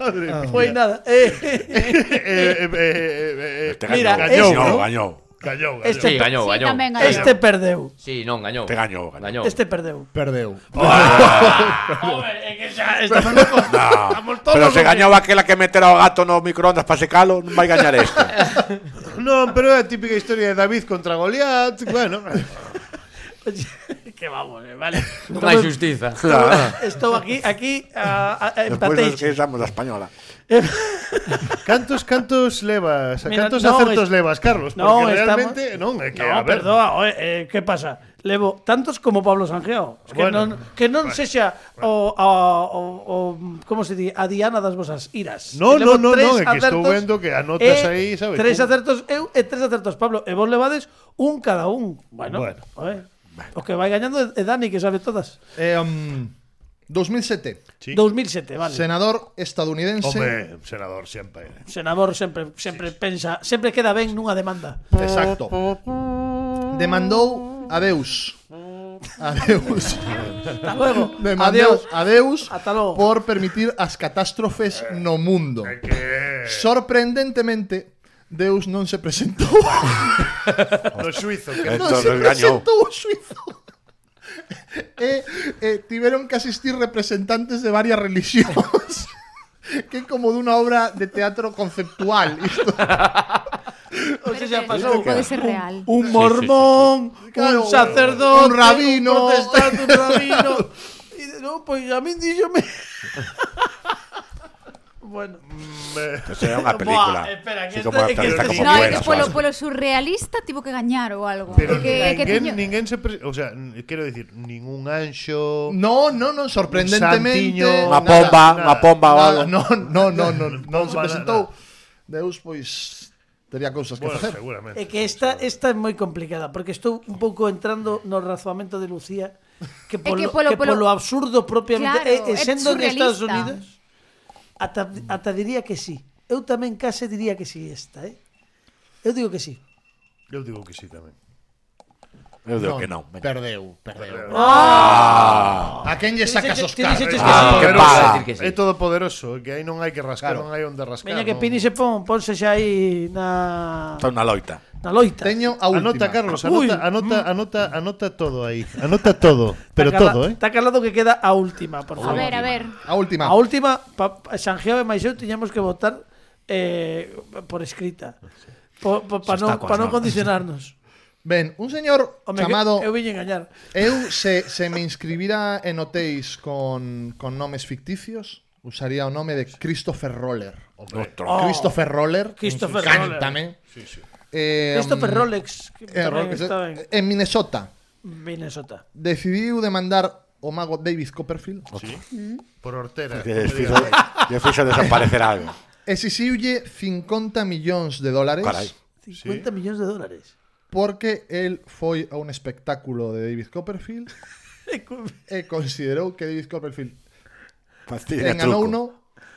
Foi nada. *laughs* Eh, Eh, eh, eh, eh, eh, Mira, gañou, este- gañou, Gañou, gañou. Este, sí, gañou, gañou. Tamén, gañou. Este perdeu. Sí, non, gañou. Te gañou, gañou. Este perdeu. Perdeu. Oh, é *laughs* que xa estamos locos. Estamos todos Pero se gañou aquela que metera o gato no microondas para secalo, non vai gañar este. *laughs* non, pero é a típica historia de David contra Goliat, bueno. *laughs* que vamos, eh, vale. hai justiza. Claro. Estou aquí, aquí, ah, ah, a, a, a empatéis. Despois nos queixamos da española. *laughs* cantos cantos levas, Mira, cantos non, acertos es... levas, Carlos, non, porque realmente estamos... non é que no, a ver. Perdoa, oe, eh, que pasa? Levo tantos como Pablo Sanjeo, es que bueno, non que non bueno, sexa bueno. o, o, o, o como se di, a diana das vosas iras. No, no, no, no, é que estou vendo que anotas e, aí, sabes. Tres acertos eu e tres acertos Pablo, e vos levades un cada un. Bueno, bueno. Oe, bueno. o que vai gañando é Dani que sabe todas. Eh, um... 2007. Sí. 2007, vale. Senador estadounidense. Hombre, senador sempre. Senador sempre sempre sí. pensa, sempre queda ben nunha demanda. Exacto. Demandou a Deus. Adeus. Hasta luego. Demandou adeus, adeus Hasta luego. por permitir as catástrofes eh, no mundo. Que... Sorprendentemente, Deus non se presentou. *laughs* no suizo. Que... Non se presentou o suizo. E, e tiveron que asistir representantes de varias religións. *laughs* que é como dunha obra de teatro conceptual. O sea, pasou. Pode ser real. Un mormón, Claro, un sacerdote, un rabino. un protestante, un rabino. *laughs* Y de- no, pues a mí díxome. *laughs* Bueno, me... É unha película. Buah, espera, que sí, como, este, que este, como no, buena, que polo, polo surrealista tivo que gañar ou algo. Pero que, ninguén, que ninguén se... Pre... O sea, quero dicir, ningún anxo... No, no, no, sorprendentemente... Unha pomba, unha pomba ou algo. No, no, no, no, no, non se presentou. Deus, pois, tería cousas que bueno, facer. Seguramente. É que esta esta é moi complicada porque estou un pouco entrando no razoamento de Lucía que polo, que polo, que polo, polo absurdo propiamente claro, eh, eh, é, é sendo en Estados Unidos Ata, ata diría que sí. Eu tamén case diría que sí esta, eh? Eu digo que sí. Eu digo que sí tamén. Eu digo que non. Venga. Perdeu, perdeu. Ah. ah! A quen lle sacas os carros? Ah, que pala. Sí. É todo poderoso, que aí non hai que rascar, claro. non hai onde rascar. Veña que non. Pini se pon, ponse xa aí na... Está unha loita. Na loita. Teño a última. Anota, Carlos, anota, Uy, anota, mm. anota, anota todo aí. Anota todo, pero cala, todo, eh. Está calado que queda a última, por favor. A ver, a ver. A última. A última, pa, Xangeo e Maixeu tiñamos que votar eh, por escrita. Sí. Para non, pa non condicionarnos. Ben, un señor Home, chamado... Eu viñe engañar. Eu, se, se me inscribira en hotéis con, con nomes ficticios, usaría o nome de Christopher Roller. Hombre. Oh, Christopher Roller. Christopher Cántame. Roller. Sí, sí. Eh, Christopher mm, eh, Rolex. Eh, Rolex en... en Minnesota. Minnesota. Decidiu demandar o mago David Copperfield. Sí. Por hortera. Que fixo, que fixo desaparecer algo. Exixiulle 50 millóns de dólares. Carai. 50 sí. millóns de dólares porque el foi a un espectáculo de David Copperfield *laughs* e considerou que David Copperfield Pastilla enganou no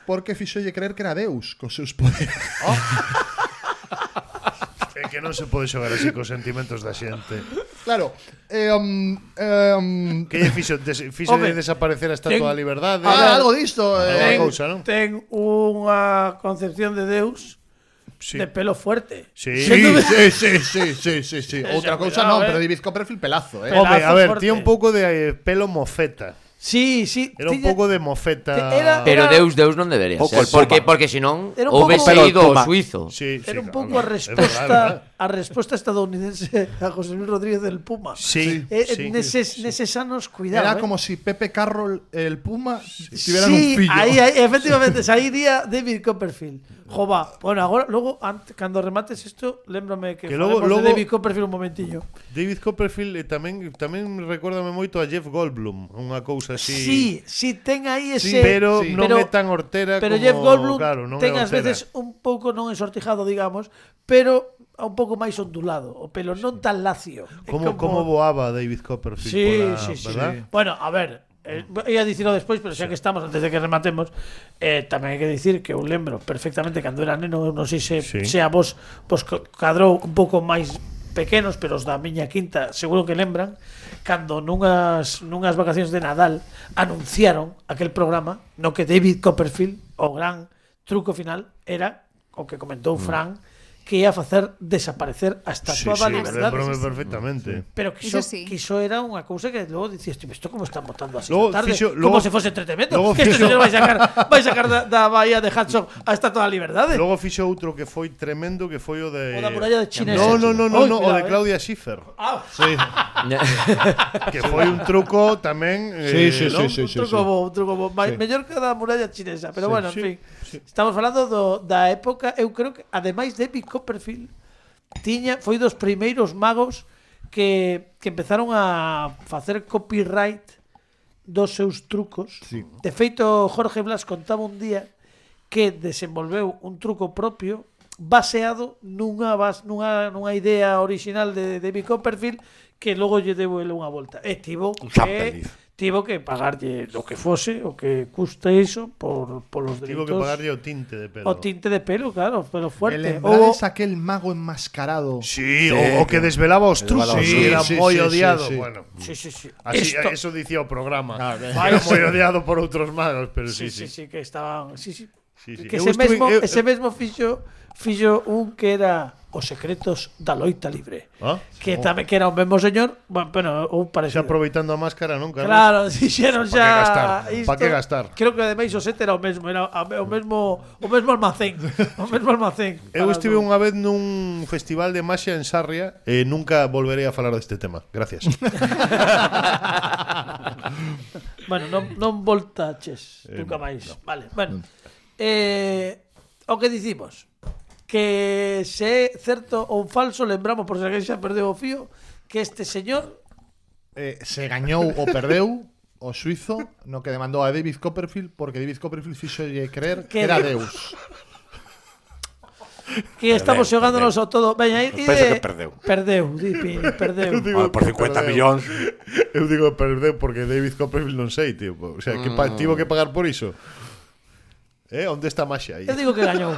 porque fixolle creer que era Deus cos seus poderes. Oh. *laughs* é que non se pode xogar así cos sentimentos da xente. Claro. Eh, um, eh, um... Que lle fixo, des, fixo Ope, de desaparecer a Estatua ten, da Liberdade. Ah, algo disto. Eh, ten, cousa, non? ten unha concepción de Deus Sí. de pelo fuerte. *laughs* Sí. Sí, sí, sí, sí, sí, cousa cuidado, non, eh. pero David Copperfield pelazo, eh. Pelazo a ver, tía un pouco de eh, pelo mofeta. Sí, sí. Era un pouco de mofeta. Era- Pero Deus, Deus non debería ser. Porque, porque senón Era un houvese ido suizo. Sí, sí, Era un pouco a resposta. A resposta estadounidense a José Luis Rodríguez del Puma. Sí, Eh, sí. neses, neses anos, cuidado. Era eh. como si Pepe Carroll el Puma tuvieran un Sí, fillo. aí, aí, efectivamente, sairía David Copperfield. Jova, bueno, agora, logo, antes, cando remates isto, lembrame que, Que logo- logo- de David Copperfield un momentiño. David Copperfield e tamén tamén recórdame moito a Jeff Goldblum, unha cousa así. Sí, sí, ten aí ese... pero sí. non Pero- é tan hortera Pero como Jeff Goldblum claro, non ten ás veces un pouco non ensortijado, digamos, pero un pouco máis ondulado, o pelo non tan lacio. Como, como... como voaba David Copperfield sí, pola, sí, sí, ¿verdad? sí. Bueno, a ver, Eh, ia dicirlo despois, pero xa que estamos antes de que rematemos, eh, tamén hai que dicir que eu lembro perfectamente cando era neno, non sei se, sí. se a vos vos cadrou un pouco máis pequenos, pero os da miña quinta seguro que lembran, cando nunhas, nunhas vacacións de Nadal anunciaron aquel programa no que David Copperfield, o gran truco final, era o que comentou mm. Fran, mm que ia facer desaparecer a estatua sí, sí, da liberdade. Sí, perfectamente. Pero que iso, sí. que iso era unha cousa que logo dicías, isto como están botando así logo, tarde, fixo, logo, como se fose entretenimento, logo, que isto fixo... vai sacar, vai sacar da, da bahía de Hudson a estatua da liberdade. Logo fixo outro que foi tremendo, que foi o de... O da muralla de China. No, no, no, no, no cuidado, o de eh. Claudia Schiffer. Ah. Sí. *laughs* que foi un truco tamén... Eh, sí, sí, sí, no? sí, sí, un truco sí, sí. bo, un truco bo. Sí. Mellor que a da muralla chinesa, pero sí, bueno, en sí. fin. Estamos falando do, da época, eu creo que, ademais de David Copperfield, tiña, foi dos primeiros magos que, que empezaron a facer copyright dos seus trucos. Sí. De feito, Jorge Blas contaba un día que desenvolveu un truco propio baseado nunha, bas, nunha, nunha idea original de David Copperfield que logo lle deu ele unha volta. E tivo que... Tivo que pagarlle o que fose, o que custe iso por polos delitos. Tivo que pagarlle o tinte de pelo. O tinte de pelo, claro, pero fuerte. El o es aquel mago enmascarado. Sí, sí o, o que desvelaba os trucos, sí, sí, era sí, moi sí, odiado, sí, sí. bueno. Sí, sí, sí. Así Esto... eso dicía o programa. Ah, claro, era moi odiado por outros magos, pero sí, sí, sí, sí, sí que estaban, sí, sí. Sí, sí. Que ese, estuve, mesmo, eu... ese mesmo fixo fixo un que era Os secretos da loita libre. Ah, que oh. tamén que era o mesmo señor, bueno, un parecido. Xa aproveitando a máscara, non, Carlos? Claro, *laughs* dixeron xa que gastar, isto, pa que gastar. Creo que ademais o set era o mesmo, era o mesmo o mesmo almacén, o mesmo almacén. *laughs* eu estive unha vez nun festival de maxia en Sarria e nunca volverei a falar deste tema. Gracias. *laughs* bueno, non non voltaches eh, nunca máis. Eh, no. Vale, bueno. No. Eh, o que dicimos que se é certo ou falso, lembramos por se alguén xa perdeu o fío, que este señor eh, se gañou ou perdeu o suizo no que demandou a David Copperfield porque David Copperfield fixolle creer que, que era Deus. *laughs* Que estamos perdeu, xogándonos ao todo. Veña, aí Penso que perdeu. Perdeu, di, perdeu. digo, bueno, por 50 perdeu. millóns. Eu digo perdeu porque David Copperfield non sei, tío. O sea, que mm. tivo que pagar por iso. Eh, onde está a maxia aí? Eu digo que gañou.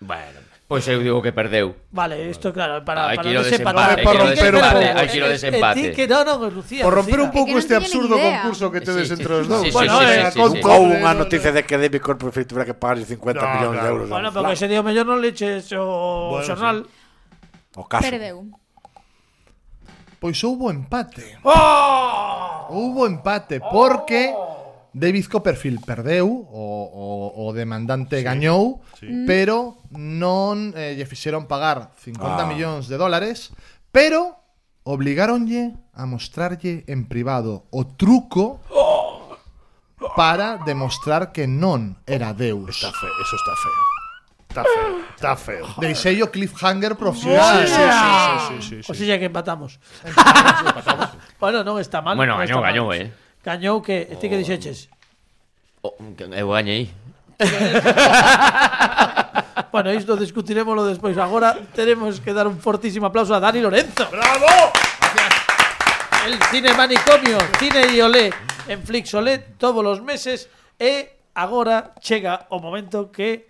bueno, Pois eu digo que perdeu. Vale, isto claro, para, Hai para que ir ao desempatar, para hai que ir romper ao un pouco. Hai que eh, ir ao deseempate. Eh, ti que non, non, Lucía. Por romper un pouco este absurdo concurso que tedes sí, entre os dous. Sí, sí, bueno, sí, eh, sí, sí, sí, Houve unha noticia de que Demicor prefeitura que pagar 50 no, millóns de euros. Bueno, porque ese día mellor non leches o bueno, xornal. O caso. Perdeu. Pois houbo empate. Oh! Houbo empate porque oh! David Copperfield perdeu o, o, o demandante sí. gañou, sí. Mm. pero non eh, lle fixeron pagar 50 ah. millóns de dólares, pero obligaronlle a mostrarlle en privado o truco para demostrar que non era Deus. Está feo, eso está feo. Está feo, está feo. Deixei o cliffhanger profesional. Sí, sí, sí, sí, sí, sí, sí, sí. O sea que empatamos. empatamos, empatamos. *laughs* bueno, non está mal. Bueno, gañou, gañou, eh. Gañou que, oh. ti que dixeches? Oh, eu gañei. *laughs* bueno, isto discutiremoslo despois. Agora teremos que dar un fortísimo aplauso a Dani Lorenzo. Bravo! El cine manicomio, cine e olé en Flix Olé todos os meses e agora chega o momento que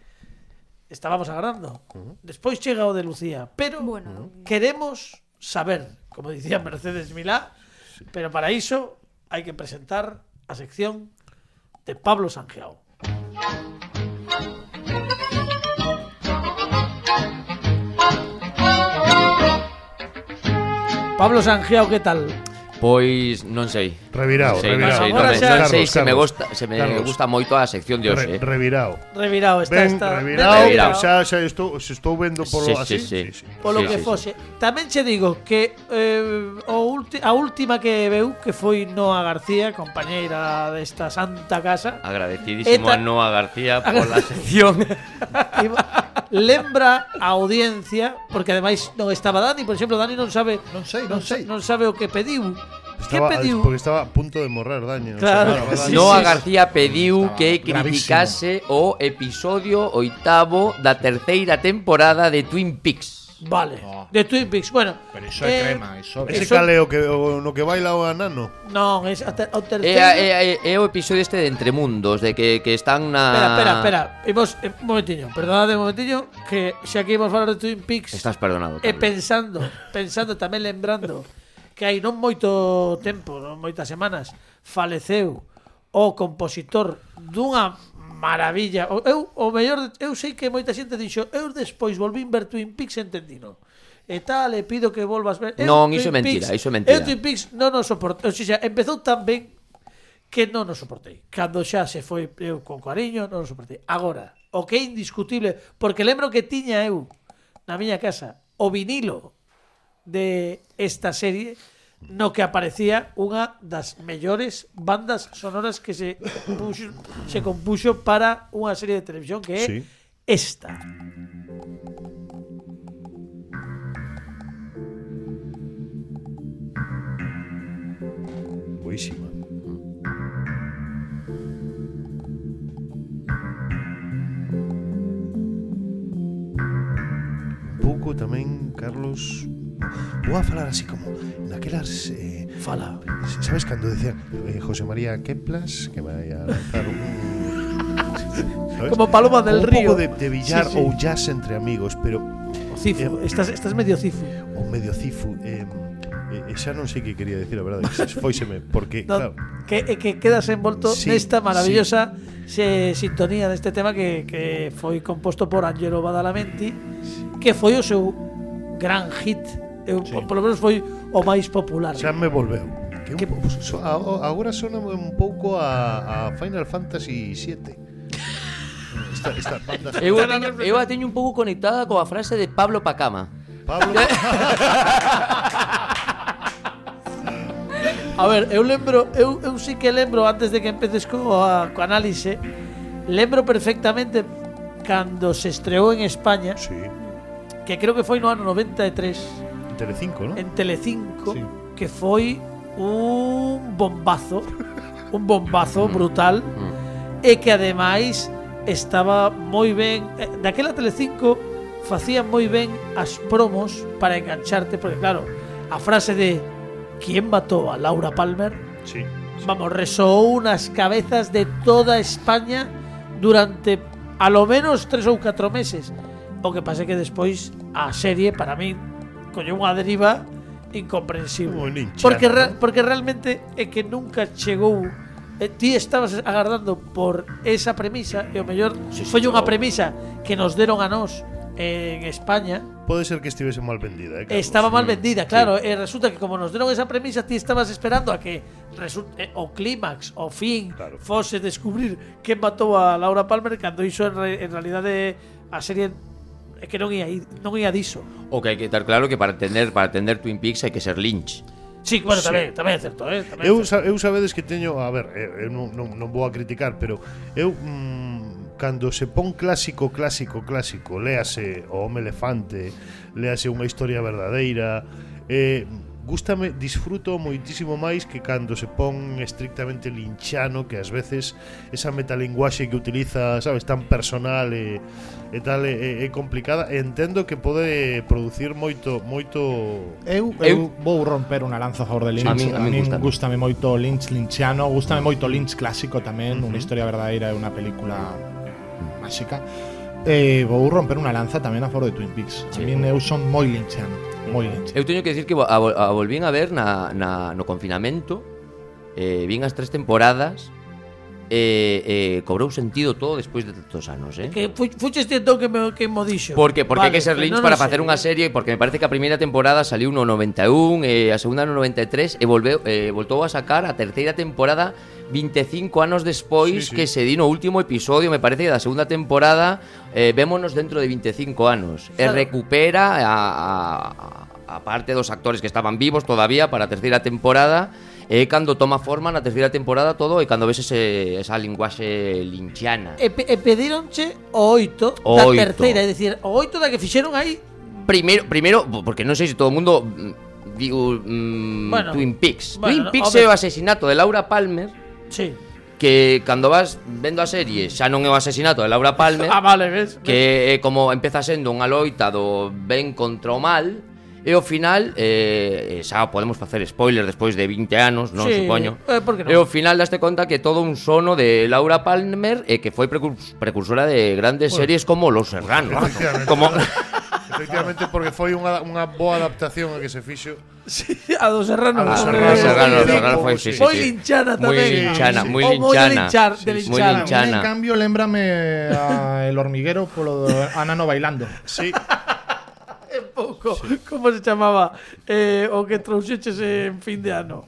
estábamos agardando. Despois chega o de Lucía, pero bueno. queremos saber, como dicía Mercedes Milá, pero para iso hai que presentar a sección de Pablo Sangeao. Pablo Sangeao, que tal? Pois non sei. Revirao, non sei, revirao. Non sei, non, Ahora me, xa- non sei Carlos, se me Carlos, gusta, se me Carlos. gusta moito a sección de hoxe. Re, eh. revirao. Revirao, está, Ben, está. revirao, revirao. xa, xa estou, se estou vendo polo Sí, sí, así. sí. Polo Sí, que sí, sí. fose. Tamén che digo que eh, o ulti, a última que veu que foi Noa García, compañeira desta santa casa, Agradecidísimo Eta- a Noa García pola sección. *laughs* iba, lembra a audiencia porque ademais non estaba Dani, por exemplo, Dani non sabe non sei, non, non sei. non sabe o que pediu. Estaba, que pediu? Porque estaba a punto de morrer, Dani. Non claro. Sei, claro sí, Noa sí, García pediu que criticase gravísimo. o episodio oitavo da terceira temporada de Twin Peaks. Vale, oh. de Twin Peaks. Bueno, pero iso é eh, crema, iso. Ese eso... caleo o que o, no que baila o anano. Non, é ata o terceiro. É, eh, é, eh, é, eh, o episodio este de Entre Mundos, de que, que están na Espera, espera, espera. Imos eh, un momentiño, perdonade un momentiño que xa que imos falar de Twin Peaks. Estás perdonado. E eh, pensando, *laughs* pensando tamén lembrando que hai non moito tempo, non moitas semanas, faleceu o compositor dunha maravilla. O, eu, o mellor, eu sei que moita xente dixo, eu despois volvín ver Twin Peaks e entendino e tal, e pido que volvas ver. Eu, non, iso é mentira, iso é mentira. Eu Twin Peaks non o soportei, o sea, empezou tan ben que non o soportei. Cando xa se foi eu con cariño, non o soportei. Agora, o que é indiscutible, porque lembro que tiña eu na miña casa o vinilo de esta serie no que aparecía unha das mellores bandas sonoras que se puxo, se compuxo para unha serie de televisión que é sí. esta. Buenísima. Un pouco tamén, Carlos, vou a falar así como naquelas eh, fala sabes cando decían eh, José María Keplas que vai a lanzar un ¿sabes? como Paloma del un Río un pouco de, de billar sí, sí. ou jazz entre amigos pero o cifu eh, estás, estás medio cifu o medio cifu eh, eh, xa non sei que quería decir, a verdade, foiseme, porque, no, claro... Que, eh, que quedas envolto sí, nesta maravillosa sí. se, sintonía deste tema que, que foi composto por Angelo Badalamenti, sí. que foi o seu gran hit eu, sí. polo menos foi o máis popular. Xa me volveu. Que, que un, so, agora sona un pouco a, a Final Fantasy 7. *laughs* Esta, esta banda eu, a teño, eu a teño un pouco conectada coa frase de Pablo Pacama. Pablo *laughs* A ver, eu lembro, eu, eu sí que lembro antes de que empeces co, a, co análise, lembro perfectamente cando se estreou en España. Sí. Que creo que foi no ano 93 Telecinco, ¿no? En Telecinco, sí. que foi un bombazo, un bombazo brutal, e que ademais estaba moi ben, eh, daquela Telecinco facían moi ben as promos para engancharte, porque claro, a frase de ¿Quién mató a Laura Palmer? Sí. Vamos, resou unas cabezas de toda España durante a lo menos tres ou catro meses. O que pase que despois a serie para min colle unha deriva incomprensible. Porque, re, porque realmente é que nunca chegou eh, ti estabas agardando por esa premisa e o mellor sí, foi unha premisa que nos deron a nós en España. Pode ser que estivese mal vendida, eh, Carlos. Estaba mal mm, vendida, claro, sí. e resulta que como nos deron esa premisa, ti estabas esperando a que resulte, eh, o clímax, o fin, claro. fose descubrir quen matou a Laura Palmer cando iso en, re, en realidade a serie é que non ia, non ia diso. O que hai que estar claro que para entender para entender Twin Peaks hai que ser Lynch. Sí, bueno, tamén, sí. tamén é certo, eh? Tamén eu, certo. eu sabedes que teño, a ver, eh, eu non, non, non vou a criticar, pero eu mmm, cando se pon clásico, clásico, clásico, léase o home elefante, léase unha historia verdadeira, eh, gústame, disfruto moitísimo máis que cando se pon estrictamente linchano que ás veces esa metalinguaxe que utiliza, sabes, tan personal e, e tal é, é complicada e entendo que pode producir moito moito Eu, eu, eu? vou romper unha lanza a favor de Lynch. sí, a, mí, a, mí a mí gústame. moito Lynch linchano gústame mm. moito Lynch clásico tamén unha historia verdadeira e unha película máxica eh, vou romper unha lanza tamén a favor de Twin Peaks. Sí. A min eu son moi linchano, moi linchano. Eu teño que dicir que a, a volvín a ver na, na, no confinamento, eh, vin as tres temporadas, eh, eh, cobrou sentido todo despois de tantos anos, eh? Que fu fuches tento que me que mo dixo. Porque porque vale, que ser Lynch no para facer unha serie porque me parece que a primeira temporada saliu no 91, eh, a segunda no 93 e volveu eh, voltou a sacar a terceira temporada 25 anos despois sí, sí. que se di no último episodio, me parece, da segunda temporada, eh, vémonos dentro de 25 anos. Claro. E recupera a, a, a parte dos actores que estaban vivos todavía para a terceira temporada, e cando toma forma na terceira temporada todo e cando ves ese, esa linguaxe linchiana. E, pe, e pedironche o oito o da oito. terceira, é dicir, o oito da que fixeron aí... Primeiro, primeiro porque non sei se todo o mundo mm, digo mm, bueno, Twin Peaks. Bueno, Twin Peaks é o asesinato de Laura Palmer Sí que cando vas vendo a serie xa non é o asesinato de Laura Palmer *laughs* ah, vale, ves, que é como empeza sendo unha loita do ben contra o mal e ao final eh, xa podemos facer spoiler despois de 20 anos non sí, supoño eh, non? e ao final daste conta que todo un sono de Laura Palmer e eh, que foi precursora de grandes bueno. series como Los Serranos como *laughs* Efectivamente, porque foi unha, unha boa adaptación a que se fixo. Sí, a dos serranos. A dos hombre, Serrano, Serrano, sí, Serrano foi sí, sí, sí, Moi sí. linchana Muy tamén. linchana, muy O moi linchana. linchar, de Sí, sí. linchar. Muy A linchana. mí, en cambio, lembrame a El Hormiguero polo de Anano bailando. Sí, *laughs* É pouco. Como se chamaba eh, o que trouxeches en fin de ano?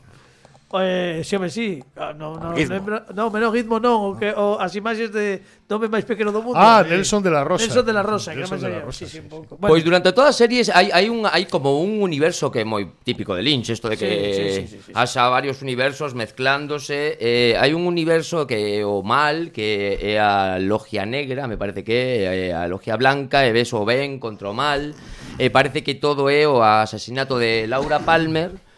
Eh, xe, sí, ah, no, no, lembra, no, menos ritmo non, o que o, as imaxes de do home máis pequeno do mundo. Ah, eh, Nelson de la Rosa. Nelson de la Rosa, Nelson que de la Rosa, sí, sí, sí. Pois bueno. Pois durante todas as series hai hai un hai como un universo que é moi típico de Lynch, isto de que sí, sí, sí, sí, sí, sí. haxa varios universos mezclándose, eh, hai un universo que é o mal, que é a logia negra, me parece que é eh, a logia blanca, e ves o ben contra o mal. Eh, parece que todo é o asesinato de Laura Palmer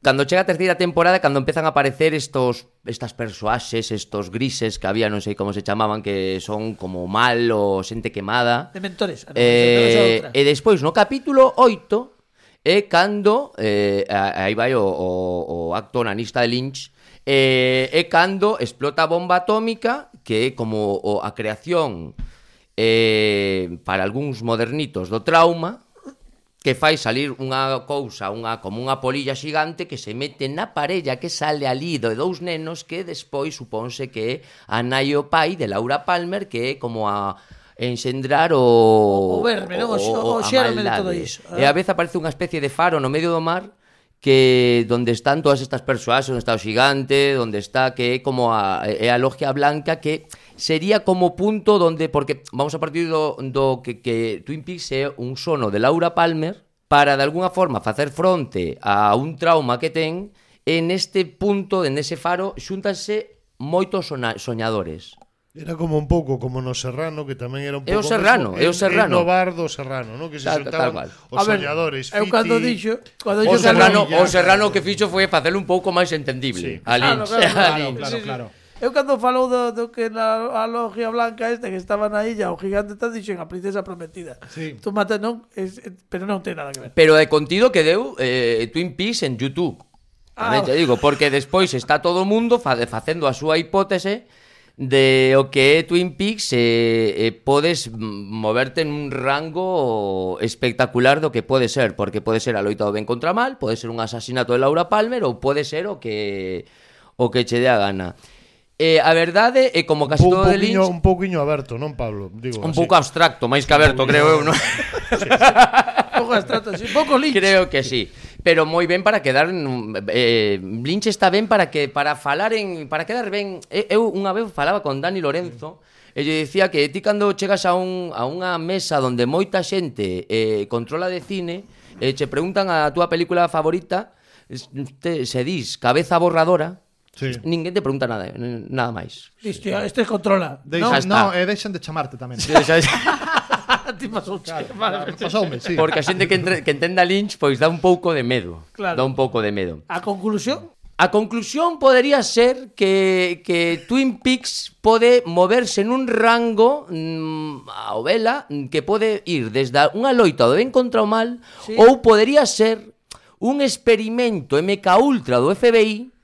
Cando chega a terceira temporada, cando empezan a aparecer estos estas persoaxes, estos grises que había, non sei como se chamaban, que son como mal ou xente quemada. De mentores. Eh, e despois, no capítulo 8, é cando, eh, aí vai o, o, o acto nanista de Lynch, eh, é cando explota a bomba atómica, que é como o, a creación eh, para algúns modernitos do trauma, que fai salir unha cousa, unha como unha polilla xigante que se mete na parella que sale ali de dous nenos que despois supónse que é a nai o pai de Laura Palmer que é como a enxendrar o o verme, non? O, o, o, o xerme de todo iso. Ah. E a vez aparece unha especie de faro no medio do mar que donde están todas estas persoas, onde está o xigante, onde está que é como a, é a logia blanca que sería como punto donde porque vamos a partir do, do que, que Twin Peaks é un sono de Laura Palmer para de alguna forma facer fronte a un trauma que ten en este punto, en ese faro, xúntanse moitos soñadores. Era como un pouco como no Serrano, que tamén era un pouco... É o Serrano, mesmo, é o Serrano. no bar do Serrano, non? Que se tal, xuntaban tal, tal os soñadores, Fiti... Eu cando dixo... Cando o, Serrano, o Serrano que fixo foi facelo un pouco máis entendible. Sí. Alí. Claro, claro, *laughs* claro, claro, claro. Eu cando falou do, do que na a logia blanca este que estaba na illa, o gigante está dixen a princesa prometida. Sí. Tu mata non, es, pero non ten nada que ver. Pero é contido que deu eh, Twin Peaks en YouTube. Ah. Tamén te digo, porque despois está todo o mundo fa, facendo a súa hipótese de o que é Twin Peaks e, e podes moverte nun rango espectacular do que pode ser, porque pode ser a loita do ben contra mal, pode ser un asasinato de Laura Palmer ou pode ser o que o que che dé a gana. Eh, a verdade é como casi todo de Lynch Un pouquiño aberto, non Pablo? Digo, un pouco abstracto, máis que aberto, creo eu non? *laughs* sí, sí. Un pouco abstracto, sí, pouco Lynch Creo que sí pero moi ben para quedar eh, Lynch está ben para que para falar en para quedar ben. Eu unha vez falaba con Dani Lorenzo mm. E lle dicía que ti cando chegas a, un, a unha mesa onde moita xente eh, controla de cine e eh, che preguntan a túa película favorita te, se dis cabeza borradora Sí. Ninguén te pregunta nada, eh, nada máis. Listo, sí. este controla. Deixa, no, no, e deixan de chamarte tamén. Sí, deixa, deixa. *laughs* *laughs* ti pasou claro, claro, pasoume, sí. Porque a xente que, entre, que entenda Lynch pois dá un pouco de medo. Claro. Dá un pouco de medo. A conclusión? A conclusión podería ser que, que Twin Peaks pode moverse nun rango mm, ao vela que pode ir desde unha loita do ben contra o mal sí. ou podería ser un experimento MK Ultra do FBI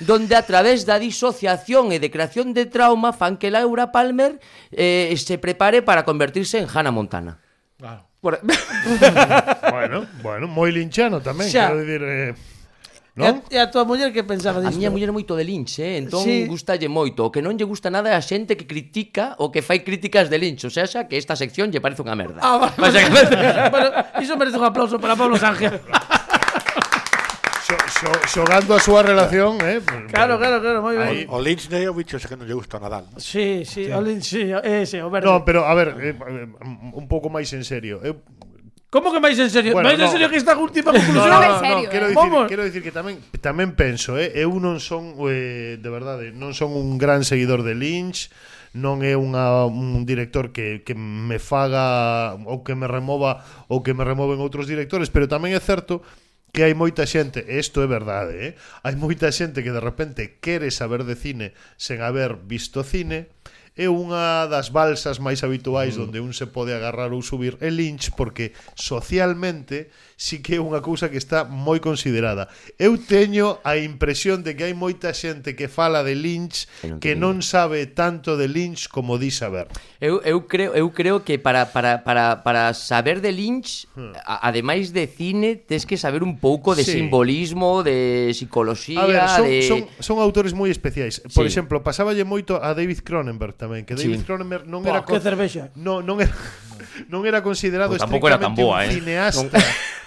donde a través da disociación e de creación de trauma fan que Laura Palmer eh, se prepare para convertirse en Hannah Montana. Claro. Por... *laughs* bueno, bueno, moi linchano tamén, Xa. quero dicir... Eh... Non? E a, e a tua muller que pensaba disto? A miña muller é moito de linche, eh? entón sí. gustalle moito. O que non lle gusta nada é a xente que critica o que fai críticas de linche. O sea, xa que esta sección lle parece unha merda. Ah, vale. *laughs* Basicamente... bueno, iso merece un aplauso para Pablo Sánchez. *laughs* xo, xo, xogando a súa relación, eh? Claro, claro, claro, moi ben. O, Lynch é o bicho ese que non lle gusta Nadal. ¿no? Sí, sí, o Lynch, sí, ese, o verde. No, pero a ver, eh, un pouco máis en serio. Eh. Eu Como que máis en serio? Bueno, máis no. en serio que esta última conclusión? No, no, no. Quero, eh. dicir, Vamos. quero dicir que tamén tamén penso, eh, eu non son eh, de verdade, non son un gran seguidor de Lynch, non é unha, un director que, que me faga ou que me remova ou que me removen outros directores, pero tamén é certo que que hai moita xente, e isto é verdade, eh? hai moita xente que de repente quere saber de cine sen haber visto cine, é unha das balsas máis habituais mm. onde un se pode agarrar ou subir é Lynch porque socialmente sí que é unha cousa que está moi considerada. Eu teño a impresión de que hai moita xente que fala de Lynch non que non sabe tanto de Lynch como di saber. Eu, eu creo eu creo que para, para, para, para saber de Lynch, hmm. a, ademais de cine, tes que saber un pouco de sí. simbolismo, de psicología, a ver, son, de... son, son autores moi especiais. Por sí. exemplo, pasáballe moito a David Cronenberg tamén, que David sí. Cronenberg non Pua, era... Que cervexa? Non, non era, *laughs* non era considerado pues tampouco era tan boa, eh? cineasta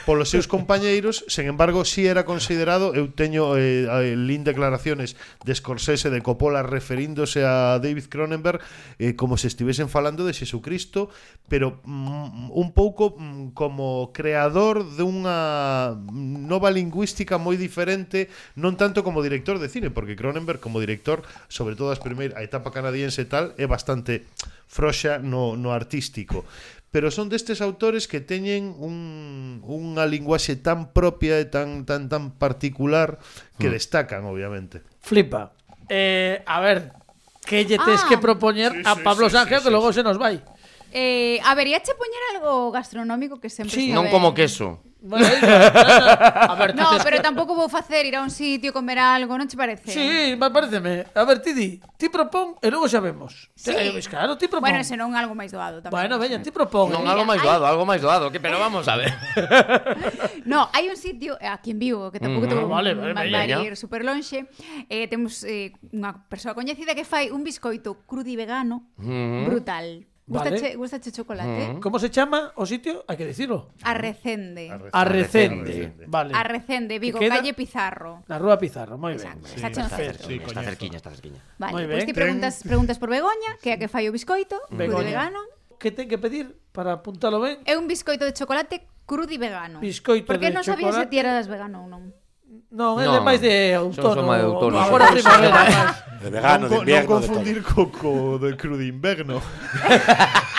polos seus compañeiros, sen embargo, si sí era considerado, eu teño eh, eh, lin declaraciones de Scorsese de Coppola referíndose a David Cronenberg eh, como se estivesen falando de Xesucristo, pero mm, un pouco mm, como creador dunha nova lingüística moi diferente, non tanto como director de cine, porque Cronenberg como director, sobre todo as primeiras a etapa canadiense e tal, é bastante froxa no, no artístico pero son destes autores que teñen un, unha linguaxe tan propia e tan tan tan particular que mm. destacan, obviamente. Flipa. Eh, a ver, que lle tes ah. que propoñer sí, sí, a Pablo sí, Sánchez sí, sí, que logo sí. se nos vai. Eh, a ver, poñer algo gastronómico que sempre sí, non como queso. Bueno, *laughs* a ver, no, tes... pero tampouco vou facer ir a un sitio, comer algo, non che parece? Sí, me pareceme. A ver, ti di, ti propón e logo xa vemos. Sí. Eh, claro, ti propón. Bueno, senón algo máis doado tamén. Bueno, veña, ti propón. Non algo máis doado, algo máis doado, que pero vamos a ver. *laughs* no, hai un sitio eh, aquí en Vigo que tampouco mm, te vou ah, vale, vale, mandar veña. ir super lonxe. Eh, temos eh, unha persoa coñecida que fai un biscoito crudi vegano mm -hmm. brutal. Vale. Gustache, gustache chocolate. Mm. Como se chama o sitio? Hai que dicirlo. Arrecende. Arrecende. Vale. Arrecende, Vigo, que calle Pizarro. Na rúa Pizarro, moi ben. Exacto. Sí, está. Sí, está cerquiña, está cerquiña. Vale, pois pues ti preguntas, preguntas por Begoña, que é a que fai o biscoito, crudo vegano. Que ten que pedir para apuntalo ben? É un biscoito de chocolate crudo e vegano. Biscoito Porque de non chocolate. Porque non sabía se ti eras vegano ou non. Non, no. é máis de outono. Máis de outono. Agora primavera. De vegano, de invierno, non confundir de todo. co, co de cru de inverno. *laughs*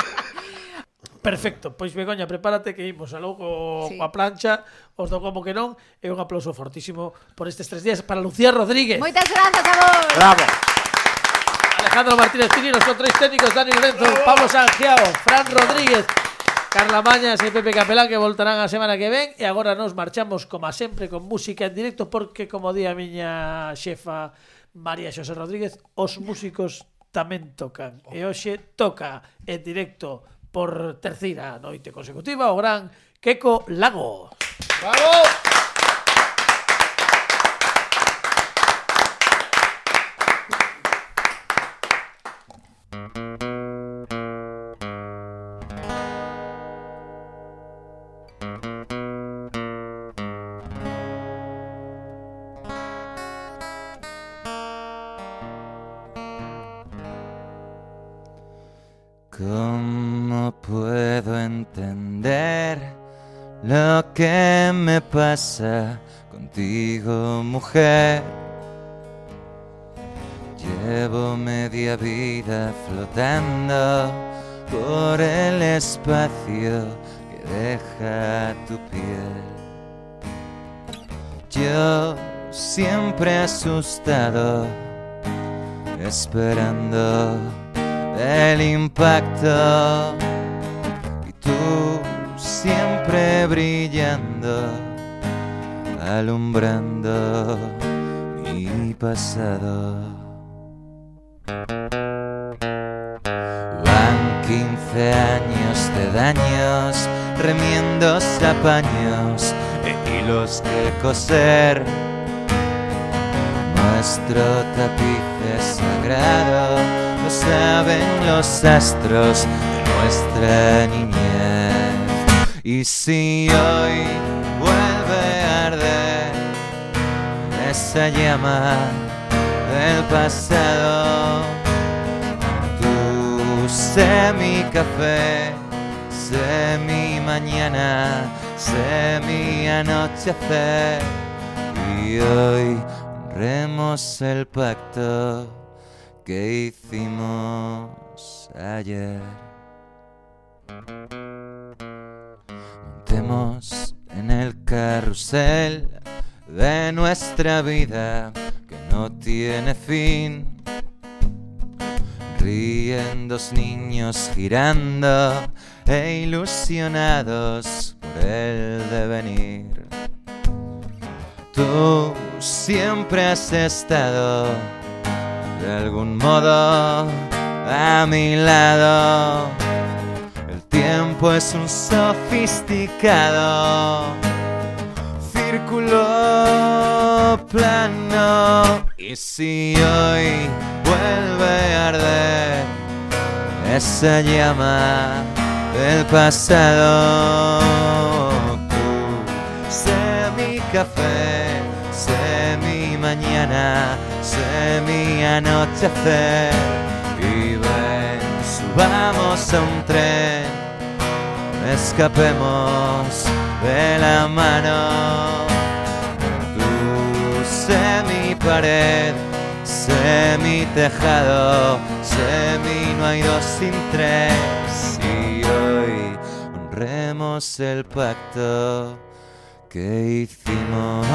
Perfecto, pois Begoña, prepárate que imos a logo sí. coa plancha, os do como que non, e un aplauso fortísimo por estes tres días para Lucía Rodríguez. Moitas grazas a vos. Bravo. Alejandro Martínez Pini, os tres técnicos, Dani Lorenzo, Pablo Sangiao, Fran Rodríguez, Carla Mañas e Pepe Capelán que voltarán a semana que ven e agora nos marchamos como sempre con música en directo porque como di a miña xefa María Xosé Rodríguez os músicos tamén tocan e hoxe toca en directo por terceira noite consecutiva o gran Queco Lago. Bravo! Que me pasa contigo, mujer? Llevo media vida flotando por el espacio que deja tu piel. Yo siempre asustado, esperando el impacto brillando, alumbrando mi pasado. Van 15 años de daños, remiendos, apaños e hilos que coser. Nuestro tapiz sagrado, lo saben los astros de nuestra niñez. Y si hoy vuelve a arder esa llama del pasado, tú sé mi café, sé mi mañana, sé mi anochecer. Y hoy honremos el pacto que hicimos ayer. En el carrusel de nuestra vida que no tiene fin. Ríen dos niños girando e ilusionados por el devenir. Tú siempre has estado de algún modo a mi lado. Tiempo es un sofisticado círculo plano. Y si hoy vuelve a arder esa llama del pasado, tú sé mi café, sé mi mañana, sé mi anochecer. Y subamos a un tren, escapemos de la mano. Tú mi pared, sé mi tejado, sé mi no hay dos sin tres. Y hoy honremos el pacto que hicimos.